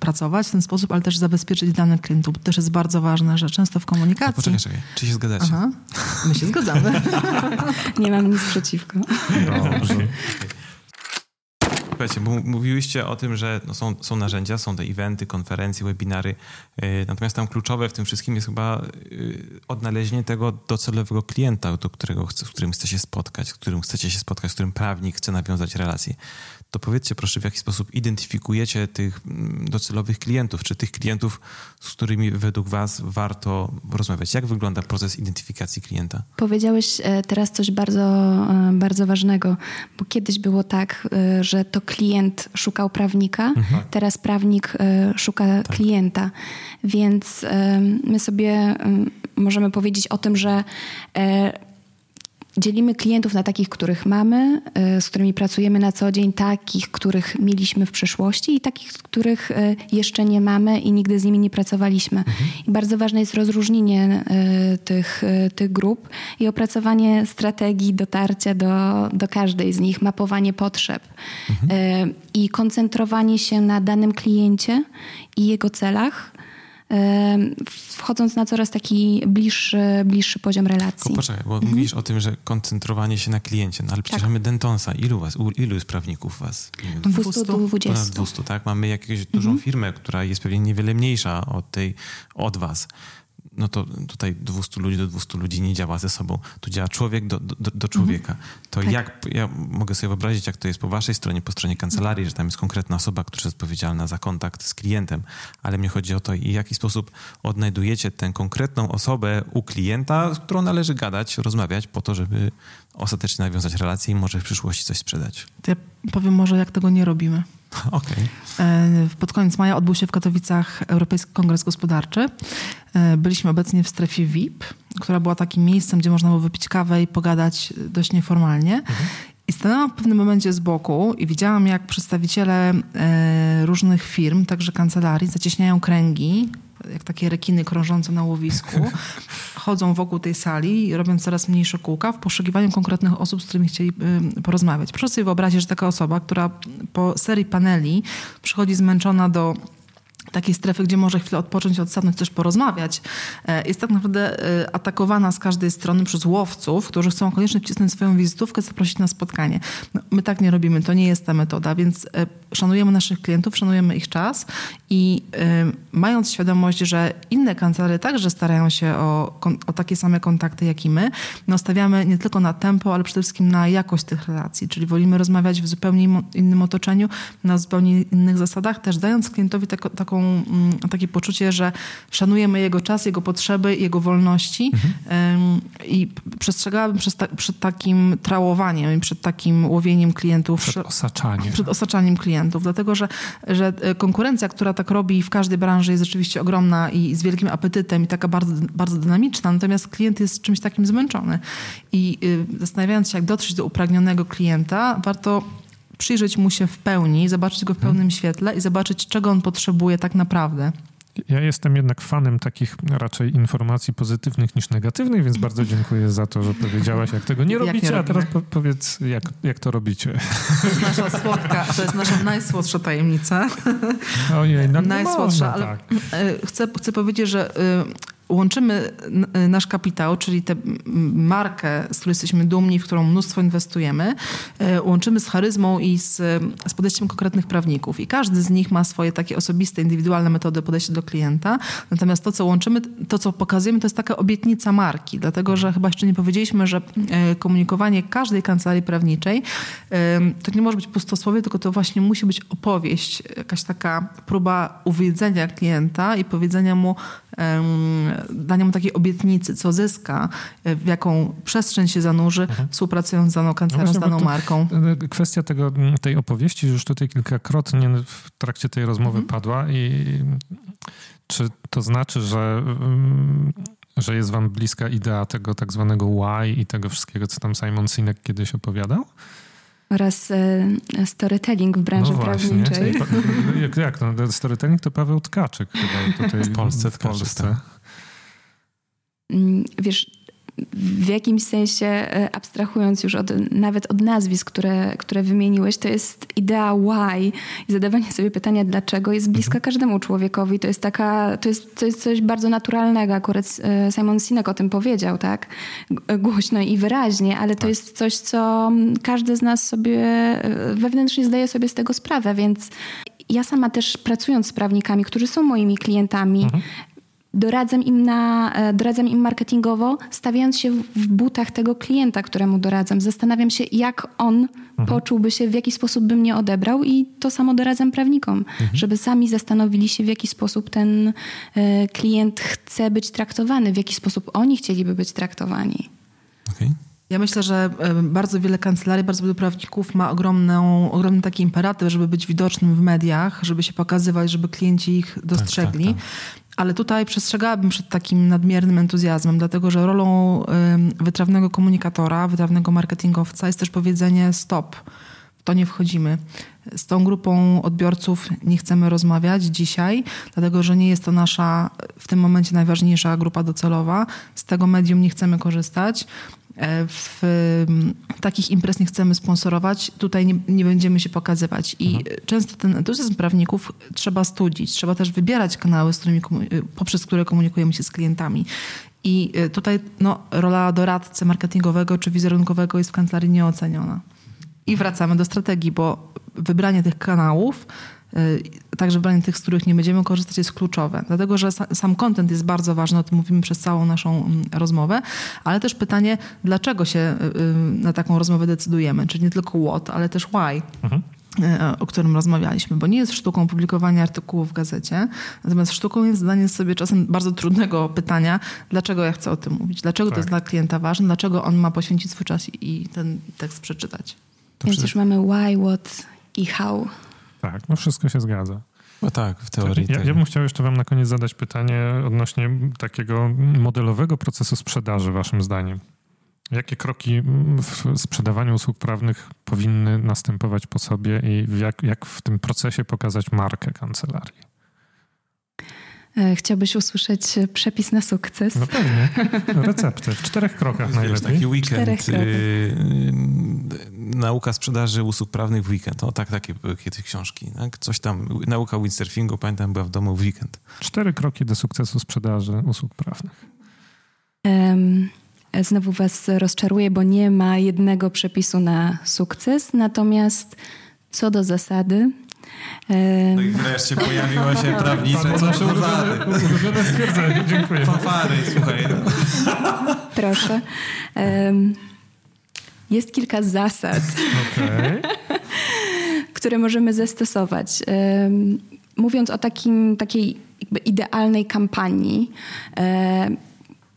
[SPEAKER 4] pracować w ten sposób, ale też zabezpieczyć dane klientów. To też jest bardzo ważne, że często w komunikacji... No
[SPEAKER 3] poczekaj, czekaj. Czy się zgadzacie? Aha.
[SPEAKER 4] My się zgadzamy.
[SPEAKER 1] Nie mam nic przeciwko.
[SPEAKER 2] Dobrze.
[SPEAKER 3] Słuchajcie, bo mówiłyście o tym, że no są, są narzędzia, są te eventy, konferencje, webinary, yy, natomiast tam kluczowe w tym wszystkim jest chyba yy, odnalezienie tego docelowego klienta, do którego chce, z którym chce się spotkać, z którym chcecie się spotkać, z którym prawnik chce nawiązać relacje to powiedzcie proszę, w jaki sposób identyfikujecie tych mm, docelowych klientów, czy tych klientów, z którymi według Was warto rozmawiać? Jak wygląda proces identyfikacji klienta?
[SPEAKER 1] Powiedziałeś e, teraz coś bardzo, e, bardzo ważnego, bo kiedyś było tak, e, że to klient szukał prawnika, mhm. teraz prawnik szuka tak. klienta. Więc my sobie możemy powiedzieć o tym, że Dzielimy klientów na takich, których mamy, y, z którymi pracujemy na co dzień, takich, których mieliśmy w przeszłości i takich, których y, jeszcze nie mamy i nigdy z nimi nie pracowaliśmy. Mhm. I bardzo ważne jest rozróżnienie y, tych, tych grup i opracowanie strategii dotarcia do, do każdej z nich, mapowanie potrzeb mhm. i koncentrowanie się na danym kliencie i jego celach wchodząc na coraz taki bliższy, bliższy poziom relacji.
[SPEAKER 3] poczekaj, bo mhm. mówisz o tym, że koncentrowanie się na kliencie, no ale przecież tak. mamy Dentonsa. Ilu was, ilu jest prawników was?
[SPEAKER 1] 200 do 20.
[SPEAKER 3] Ponad 200, tak? Mamy jakąś dużą mhm. firmę, która jest pewnie niewiele mniejsza od tej, od was no to tutaj 200 ludzi do 200 ludzi nie działa ze sobą. Tu działa człowiek do, do, do człowieka. To tak. jak, ja mogę sobie wyobrazić, jak to jest po waszej stronie, po stronie kancelarii, że tam jest konkretna osoba, która jest odpowiedzialna za kontakt z klientem, ale mnie chodzi o to, i w jaki sposób odnajdujecie tę konkretną osobę u klienta, z którą należy gadać, rozmawiać po to, żeby ostatecznie nawiązać relację i może w przyszłości coś sprzedać.
[SPEAKER 4] To ja powiem może, jak tego nie robimy.
[SPEAKER 3] Okay.
[SPEAKER 4] E, pod koniec maja odbył się w Katowicach Europejski Kongres Gospodarczy. E, byliśmy obecnie w strefie VIP, która była takim miejscem, gdzie można było wypić kawę i pogadać dość nieformalnie. Mhm. I stanęłam w pewnym momencie z boku i widziałam, jak przedstawiciele e, różnych firm, także kancelarii, zacieśniają kręgi jak takie rekiny krążące na łowisku, chodzą wokół tej sali, robiąc coraz mniejsze kółka w poszukiwaniu konkretnych osób, z którymi chcieli porozmawiać. Proszę sobie wyobrazić, że taka osoba, która po serii paneli przychodzi zmęczona do takiej strefy, gdzie może chwilę odpocząć, odsadnąć, też porozmawiać, e, jest tak naprawdę e, atakowana z każdej strony przez łowców, którzy chcą koniecznie wcisnąć swoją wizytówkę, zaprosić na spotkanie. No, my tak nie robimy, to nie jest ta metoda, więc e, szanujemy naszych klientów, szanujemy ich czas i mając świadomość, że inne kancelarie także starają się o, o takie same kontakty jak i my, no stawiamy nie tylko na tempo, ale przede wszystkim na jakość tych relacji, czyli wolimy rozmawiać w zupełnie innym otoczeniu, na zupełnie innych zasadach, też dając klientowi taką Mm, takie poczucie, że szanujemy jego czas, jego potrzeby, jego wolności mhm. i przestrzegałabym przed, ta, przed takim trałowaniem, przed takim łowieniem klientów.
[SPEAKER 2] Przed osaczaniem.
[SPEAKER 4] Przed osaczaniem klientów, dlatego że, że e, konkurencja, która tak robi w każdej branży jest rzeczywiście ogromna i z wielkim apetytem i taka bardzo, bardzo dynamiczna, natomiast klient jest czymś takim zmęczony. I y, zastanawiając się, jak dotrzeć do upragnionego klienta, warto przyjrzeć mu się w pełni, zobaczyć go w pełnym hmm. świetle i zobaczyć, czego on potrzebuje tak naprawdę.
[SPEAKER 2] Ja jestem jednak fanem takich raczej informacji pozytywnych niż negatywnych, więc bardzo dziękuję za to, że powiedziałaś, jak tego nie robicie, nie a teraz po powiedz, jak, jak to robicie.
[SPEAKER 4] To jest nasza słodka, to jest nasza najsłodsza tajemnica.
[SPEAKER 2] Ojej, no
[SPEAKER 4] najsłodsza,
[SPEAKER 2] można,
[SPEAKER 4] ale
[SPEAKER 2] tak.
[SPEAKER 4] E, chcę, chcę powiedzieć, że y, łączymy nasz kapitał, czyli tę markę, z której jesteśmy dumni, w którą mnóstwo inwestujemy, e, łączymy z charyzmą i z, z podejściem konkretnych prawników. I każdy z nich ma swoje takie osobiste, indywidualne metody podejścia do klienta. Natomiast to, co łączymy, to, co pokazujemy, to jest taka obietnica marki, dlatego że chyba jeszcze nie powiedzieliśmy, że e, komunikowanie każdej kancelarii prawniczej e, to nie może być pustosłowie, tylko to właśnie musi być opowieść, jakaś taka próba uwiedzenia klienta i powiedzenia mu, dania mu takiej obietnicy, co zyska, e, w jaką przestrzeń się zanurzy, mhm. współpracując z daną kancelarią, no z daną marką.
[SPEAKER 2] E, kwestia tego, tej opowieści już tutaj kilkakrotnie w trakcie tej rozmowy mhm. padła i czy to znaczy, że że jest wam bliska idea tego tak zwanego why i tego wszystkiego, co tam Simon Sinek kiedyś opowiadał?
[SPEAKER 1] Oraz e, storytelling w branży no prawniczej.
[SPEAKER 2] Jak, jak no? Storytelling to Paweł Tkaczyk chyba tutaj
[SPEAKER 3] w Polsce. W Polsce. Tak.
[SPEAKER 1] Mm, wiesz, w jakimś sensie, e, abstrahując już od, nawet od nazwisk, które, które wymieniłeś, to jest idea why i zadawanie sobie pytania dlaczego jest bliska mhm. każdemu człowiekowi. To jest taka, to jest, to jest coś bardzo naturalnego. Akurat e, Simon Sinek o tym powiedział, tak? Głośno i wyraźnie, ale to tak. jest coś, co każdy z nas sobie e, wewnętrznie zdaje sobie z tego sprawę, więc ja sama też pracując z prawnikami, którzy są moimi klientami, mhm doradzam im, na, e, doradzam im marketingowo, stawiając się w butach tego klienta, któremu doradzam. Zastanawiam się, jak on mhm. poczułby się, w jaki sposób by mnie odebrał i to samo doradzam prawnikom, mhm. żeby sami zastanowili się, w jaki sposób ten e, klient chce być traktowany, w jaki sposób oni chcieliby być traktowani.
[SPEAKER 4] Okay. Ja myślę, że bardzo wiele kancelarii, bardzo wielu prawników ma ogromną, ogromny taki imperatyw, żeby być widocznym w mediach, żeby się pokazywać, żeby klienci ich dostrzegli. Tak, tak, tak. Ale tutaj przestrzegałabym przed takim nadmiernym entuzjazmem, dlatego że rolą wytrawnego komunikatora, wytrawnego marketingowca jest też powiedzenie stop, w to nie wchodzimy. Z tą grupą odbiorców nie chcemy rozmawiać dzisiaj, dlatego że nie jest to nasza w tym momencie najważniejsza grupa docelowa. Z tego medium nie chcemy korzystać. E, w takich imprez nie chcemy sponsorować, tutaj nie, nie będziemy się pokazywać. I mhm. często ten entuzjazm prawników trzeba studzić, trzeba też wybierać kanały, z którymi, poprzez które komunikujemy się z klientami. I e, tutaj no, rola doradcy marketingowego czy wizerunkowego jest w kancelarii nieoceniona. I wracamy do strategii, bo wybranie tych kanałów także wybranie tych, z których nie będziemy korzystać, jest kluczowe. Dlatego, że sam content jest bardzo ważny, o tym mówimy przez całą naszą mm, rozmowę, ale też pytanie, dlaczego się y, y, na taką rozmowę decydujemy? Czyli nie tylko what, ale też why. Mhm o którym rozmawialiśmy, bo nie jest sztuką publikowania artykułów w gazecie, natomiast sztuką jest zadanie sobie czasem bardzo trudnego pytania, dlaczego ja chcę o tym mówić, dlaczego tak. to jest dla klienta ważne, dlaczego on ma poświęcić swój czas i ten tekst przeczytać.
[SPEAKER 1] To Więc już mamy why, what i how.
[SPEAKER 2] Tak, no wszystko się zgadza.
[SPEAKER 3] No tak, w teorii.
[SPEAKER 2] Ja, ja bym chciał jeszcze wam na koniec zadać pytanie odnośnie takiego modelowego procesu sprzedaży, waszym zdaniem. Jakie kroki w sprzedawaniu usług prawnych powinny następować po sobie i jak, jak w tym procesie pokazać markę kancelarii?
[SPEAKER 1] E, chciałbyś usłyszeć przepis na sukces?
[SPEAKER 2] No pewnie. Receptę. W czterech krokach najlepiej.
[SPEAKER 3] Taki weekend y, nauka sprzedaży usług prawnych w weekend. O tak, takie były kiedyś książki. Tak? Coś tam, nauka windsurfingu, pamiętam, była w domu w weekend.
[SPEAKER 2] Cztery kroki do sukcesu sprzedaży usług prawnych.
[SPEAKER 1] Um, znowu was rozczaruję, bo nie ma jednego przepisu na sukces, natomiast co do zasady,
[SPEAKER 3] no i wreszcie pojawiło się prawnicze.
[SPEAKER 2] To nasze ulubione, stwierdzenie. Dziękuję.
[SPEAKER 3] Fanfary, słuchaj.
[SPEAKER 1] Proszę. Jest kilka zasad, okay. które możemy zastosować. Mówiąc o takim, takiej idealnej kampanii,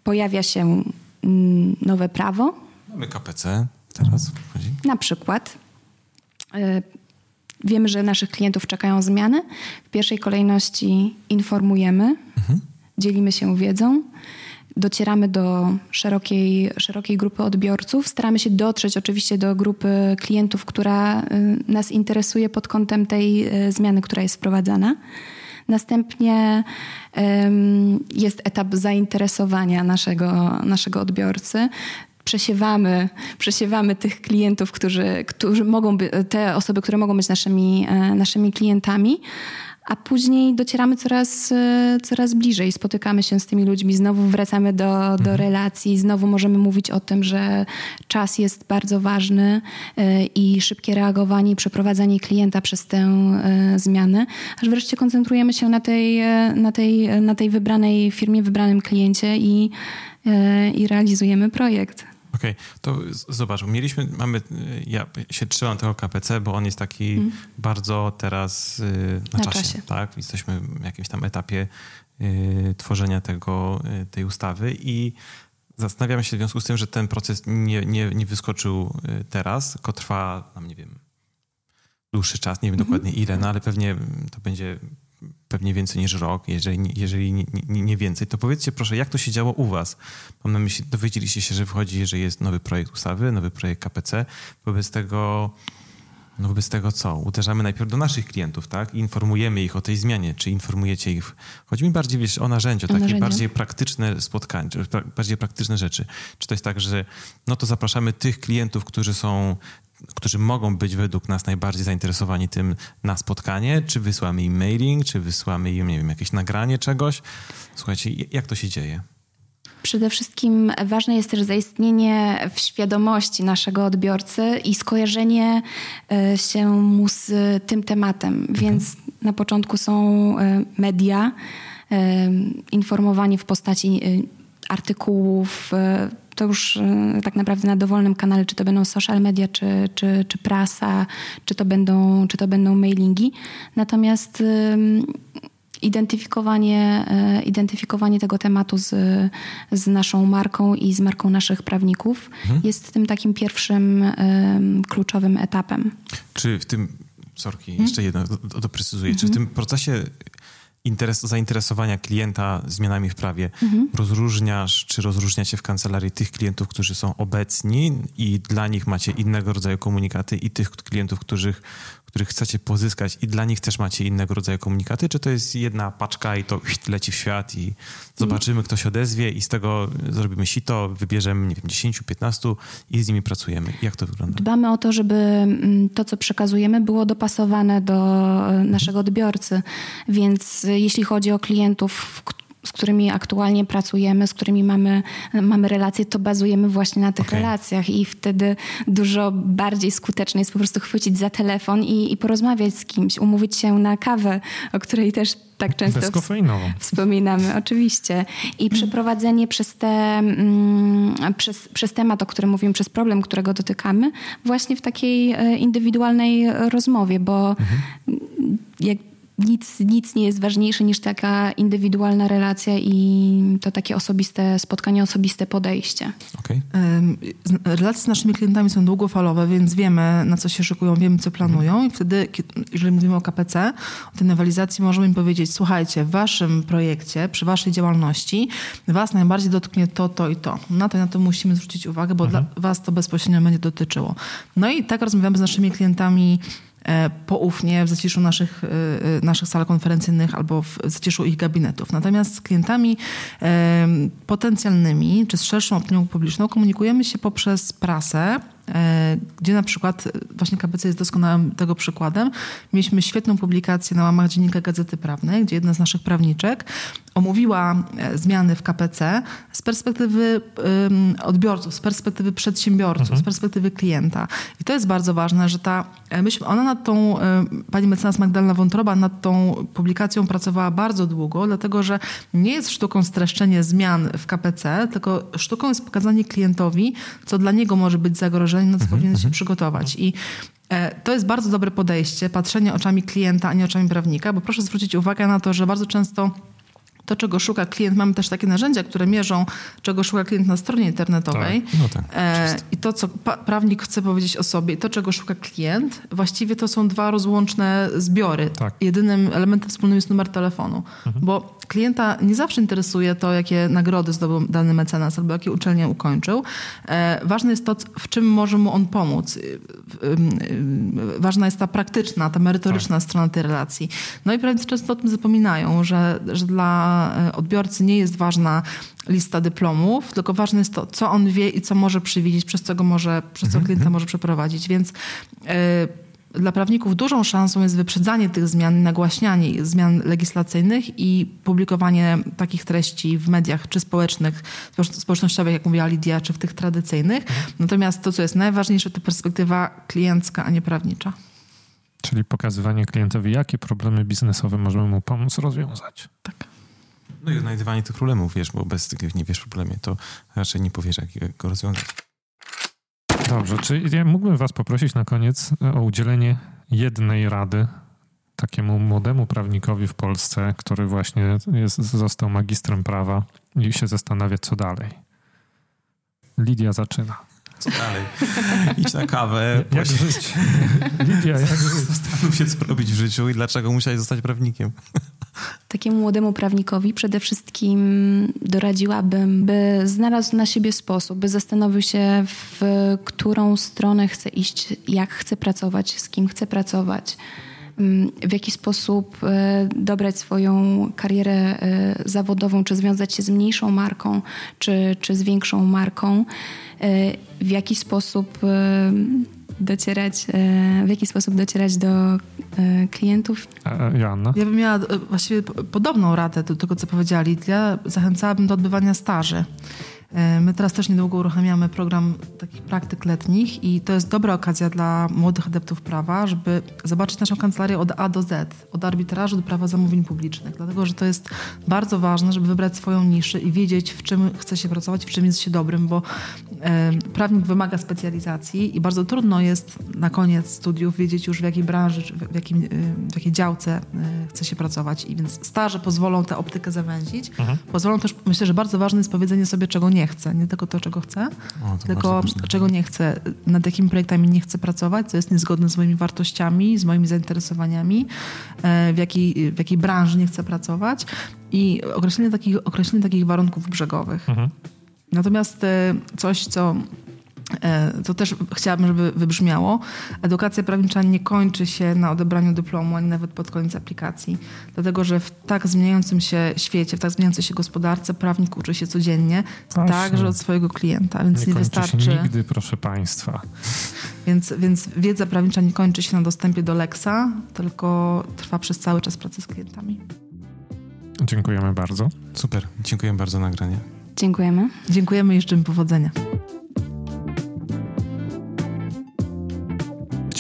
[SPEAKER 1] pojawia się mm, nowe prawo.
[SPEAKER 3] Mamy KPC teraz. Wchodzi.
[SPEAKER 1] Na przykład. Wiemy, że naszych klientów czekają zmiany. W pierwszej kolejności informujemy, mhm. dzielimy się wiedzą, docieramy do szerokiej, szerokiej grupy odbiorców. Staramy się dotrzeć oczywiście do grupy klientów, która y, nas interesuje pod kątem tej y, zmiany, która jest wprowadzana. Następnie jest etap zainteresowania naszego, naszego odbiorcy przesiewamy, przesiewamy tych klientów, którzy, którzy mogą być, te osoby, które mogą być naszymi, e, naszymi klientami, a później docieramy coraz, e, coraz bliżej, spotykamy się z tymi ludźmi, znowu wracamy do, do mhm. relacji, znowu możemy mówić o tym, że czas jest bardzo ważny e, i szybkie reagowanie i przeprowadzanie klienta przez tę zmianę, aż wreszcie koncentrujemy się na tej, na tej, na tej wybranej firmie, wybranym kliencie i, i realizujemy projekt.
[SPEAKER 3] Okej, okay. to zobacz, mieliśmy, mamy, ja się trzymam tego KPC, bo on jest taki mm. bardzo teraz y, na, na czasie, czasie, tak? Jesteśmy w jakimś tam etapie y, tworzenia tego, y, tej ustawy i zastanawiam się w związku z tym, że ten proces nie, nie, nie wyskoczył y, teraz, tylko trwa, nie wiem, dłuższy czas, nie wiem mm -hmm. dokładnie ile, no ale pewnie to będzie pewnie więcej niż rok, jeżeli, jeżeli nie, nie, nie, więcej, to powiedzcie proszę, jak to się działo u was? Mam na myśli, dowiedzieliście się, że wychodzi, że jest nowy projekt ustawy, nowy projekt KPC. Wobec tego, no wobec tego co? Uderzamy najpierw do naszych klientów, tak? I informujemy ich o tej zmianie. Czy informujecie ich? Chodzi mi bardziej wiesz, o narzędzia, o takie narzędzia. bardziej praktyczne spotkania, bardziej praktyczne rzeczy. Czy to jest tak, że no to zapraszamy tych klientów, którzy są którzy mogą być według nas najbardziej zainteresowani tym na spotkanie, czy wysłamy im mailing, czy wysłamy im, nie wiem, jakieś nagranie czegoś. Słuchajcie, jak to się dzieje?
[SPEAKER 1] Przede wszystkim ważne jest też zaistnienie w świadomości naszego odbiorcy i skojarzenie e, się mu z tym tematem. Mhm. Więc na początku są e, media, e, informowanie w postaci artykułów, to już y, tak naprawdę na dowolnym kanale, czy to będą social media, czy, czy, czy prasa, czy to, będą, czy to będą mailingi. Natomiast identyfikowanie, y, identyfikowanie tego tematu z, z naszą marką i z marką naszych prawników mhm. jest tym takim pierwszym kluczowym etapem.
[SPEAKER 3] Czy w tym, sorki, mhm. jeszcze jedno doprecyzuję, czy w mhm. tym procesie interes, zainteresowania klienta zmianami w prawie mhm. rozróżniasz, czy rozróżniacie w kancelarii tych klientów, którzy są obecni i dla nich macie innego rodzaju komunikaty i tych klientów, których, których chcecie pozyskać i dla nich też macie innego rodzaju komunikaty, czy to jest jedna paczka i to leci w świat i zobaczymy, kto się odezwie i z tego zrobimy sito, wybierzemy, nie wiem, 10, 15 i z nimi pracujemy. Jak to wygląda?
[SPEAKER 1] Dbamy o to, żeby mm, to, co przekazujemy, było dopasowane do e, naszego odbiorcy, więc e, jeśli chodzi o klientów, z którymi aktualnie pracujemy, z którymi mamy, mamy relacje, to bazujemy właśnie na tych okay. relacjach i wtedy dużo bardziej skuteczne jest po prostu chwycić za telefon i, i porozmawiać z kimś, umówić się na kawę, o której też tak często wspominamy, oczywiście. I mhm. przeprowadzenie przez, te, mm, przez, przez temat, o którym mówimy, przez problem, którego dotykamy, właśnie w takiej e, indywidualnej rozmowie, bo mhm. jak nic, nic nie jest ważniejsze niż taka indywidualna relacja i to takie osobiste spotkanie, osobiste podejście.
[SPEAKER 3] Okay.
[SPEAKER 4] Relacje z naszymi klientami są długofalowe, więc wiemy, na co się szykują, wiemy, co planują i wtedy, jeżeli mówimy o KPC, o tej nowelizacji, możemy im powiedzieć, słuchajcie, w waszym projekcie, przy waszej działalności was najbardziej dotknie to, to i to. Na to na to musimy zwrócić uwagę, bo mhm. dla was to bezpośrednio będzie dotyczyło. No i tak rozmawiamy z naszymi klientami poufnie w zaciszu naszych, e, e, naszych sal konferencyjnych albo w zaciszu ich gabinetów. Natomiast z klientami potencjalnymi czy z szerszą opinią publiczną komunikujemy się poprzez prasę, gdzie na przykład właśnie KPC jest doskonałym tego przykładem. Mieliśmy świetną publikację na łamach Dziennika Gazety Prawnej, gdzie jedna z naszych prawniczek omówiła zmiany w KPC z perspektywy odbiorców, z perspektywy przedsiębiorców, mhm. z perspektywy klienta. I to jest bardzo ważne, że ta, myśmy, ona nad tą, pani mecenas Magdalena Wątroba nad tą publikacją pracowała bardzo długo, dlatego że nie jest sztuką streszczenie zmian w KPC, tylko sztuką jest pokazanie klientowi, co dla niego może być zagrożeniem, na co mhm, powinien się mhm. przygotować. I e, to jest bardzo dobre podejście, patrzenie oczami klienta, a nie oczami prawnika, bo proszę zwrócić uwagę na to, że bardzo często to, czego szuka klient. Mamy też takie narzędzia, które mierzą, czego szuka klient na stronie internetowej. Tak, no tak, e, I to, co prawnik chce powiedzieć o sobie i to, czego szuka klient, właściwie to są dwa rozłączne zbiory. Tak. Jedynym elementem wspólnym jest numer telefonu. Mhm. Bo klienta nie zawsze interesuje to, jakie nagrody zdobył dany mecenas albo jakie uczelnie ukończył. E, ważne jest to, w czym może mu on pomóc. Ważna jest ta praktyczna, ta merytoryczna tak. strona tej relacji. No i prawnicy często o tym zapominają, że, że dla E, odbiorcy nie jest ważna lista dyplomów, tylko ważne jest to, co on wie i co może przewidzieć, przez co go może, przez co mhm, klienta mhm. może przeprowadzić. Więc y, dla prawników dużą szansą jest wyprzedzanie tych zmian, nagłaśnianie zmian legislacyjnych i publikowanie takich treści w mediach czy społecznych, społecznościowych, jak mówiła Lidia, czy w tych tradycyjnych. Mhm. Natomiast to, co jest najważniejsze, to perspektywa kliencka, a nie prawnicza.
[SPEAKER 2] Czyli pokazywanie klientowi, jakie problemy biznesowe możemy mu pomóc rozwiązać.
[SPEAKER 4] Tak.
[SPEAKER 3] No i odnajdywanie tych problemów, wiesz, bo bez tych nie wiesz problemie, to raczej nie powiesz, jak go rozwiązać.
[SPEAKER 2] Dobrze, czy ja mógłbym was poprosić na koniec o udzielenie jednej rady takiemu młodemu prawnikowi w Polsce, który właśnie jest, został magistrem prawa i się zastanawia, co dalej. Lidia zaczyna.
[SPEAKER 3] Co dalej? Idź na kawę.
[SPEAKER 2] Jak żyć? Lidia, jak żyć?
[SPEAKER 3] Zastanów się, co robić w życiu i dlaczego musiałeś zostać prawnikiem.
[SPEAKER 1] Takiemu młodemu prawnikowi przede wszystkim doradziłabym, by znalazł na siebie sposób, by zastanowił się, w którą stronę chce iść, jak chce pracować, z kim chce pracować w jaki sposób e, dobrać swoją karierę e, zawodową, czy związać się z mniejszą marką, czy, czy z większą marką, e, w jaki sposób docierać, w jaki sposób docierać do klientów.
[SPEAKER 2] Joanna?
[SPEAKER 4] Ja bym miała właściwie podobną radę do tego, co powiedzieli. Ja zachęcałabym do odbywania staży. E, my teraz też niedługo uruchamiamy program takich praktyk letnich i to jest dobra okazja dla młodych adeptów prawa, żeby zobaczyć naszą kancelarię od A do Z, od arbitrażu do prawa zamówień publicznych, dlatego że to jest bardzo ważne, żeby wybrać swoją niszę i wiedzieć, w czym chce się pracować, w czym jest się dobrym, bo e, prawnik wymaga specjalizacji i bardzo trudno jest na koniec studiów wiedzieć już w jakiej branży, w, jakim, e, w jakiej działce chce się pracować. I więc staże pozwolą tę optykę zawęzić, mhm. pozwolą też, myślę, że bardzo ważne jest powiedzenie sobie, czego nie nie chcę. Nie tylko to, czego chcę, o, tylko czego nie chcę, nad jakimi projektami nie chcę pracować, co jest niezgodne z moimi wartościami, z moimi zainteresowaniami, e, w jakiej, w jakiej branży nie chcę pracować i określenie takich, określenie takich warunków brzegowych. Mhm. Natomiast e, coś, co to też chciałabym, żeby wybrzmiało. Edukacja prawnicza nie kończy się na odebraniu dyplomu, ani nawet pod koniec aplikacji. Dlatego, że w tak zmieniającym się świecie, w tak zmieniającej się gospodarce prawnik uczy się codziennie, Właśnie. także od swojego klienta, więc nie, nie wystarczy...
[SPEAKER 2] Się nigdy, proszę Państwa.
[SPEAKER 4] Więc, więc wiedza prawnicza nie kończy się na dostępie do Lexa, tylko trwa przez cały czas pracy z klientami.
[SPEAKER 2] Dziękujemy bardzo.
[SPEAKER 3] Super, dziękuję bardzo za nagranie.
[SPEAKER 1] Dziękujemy.
[SPEAKER 4] Dziękujemy i życzymy powodzenia.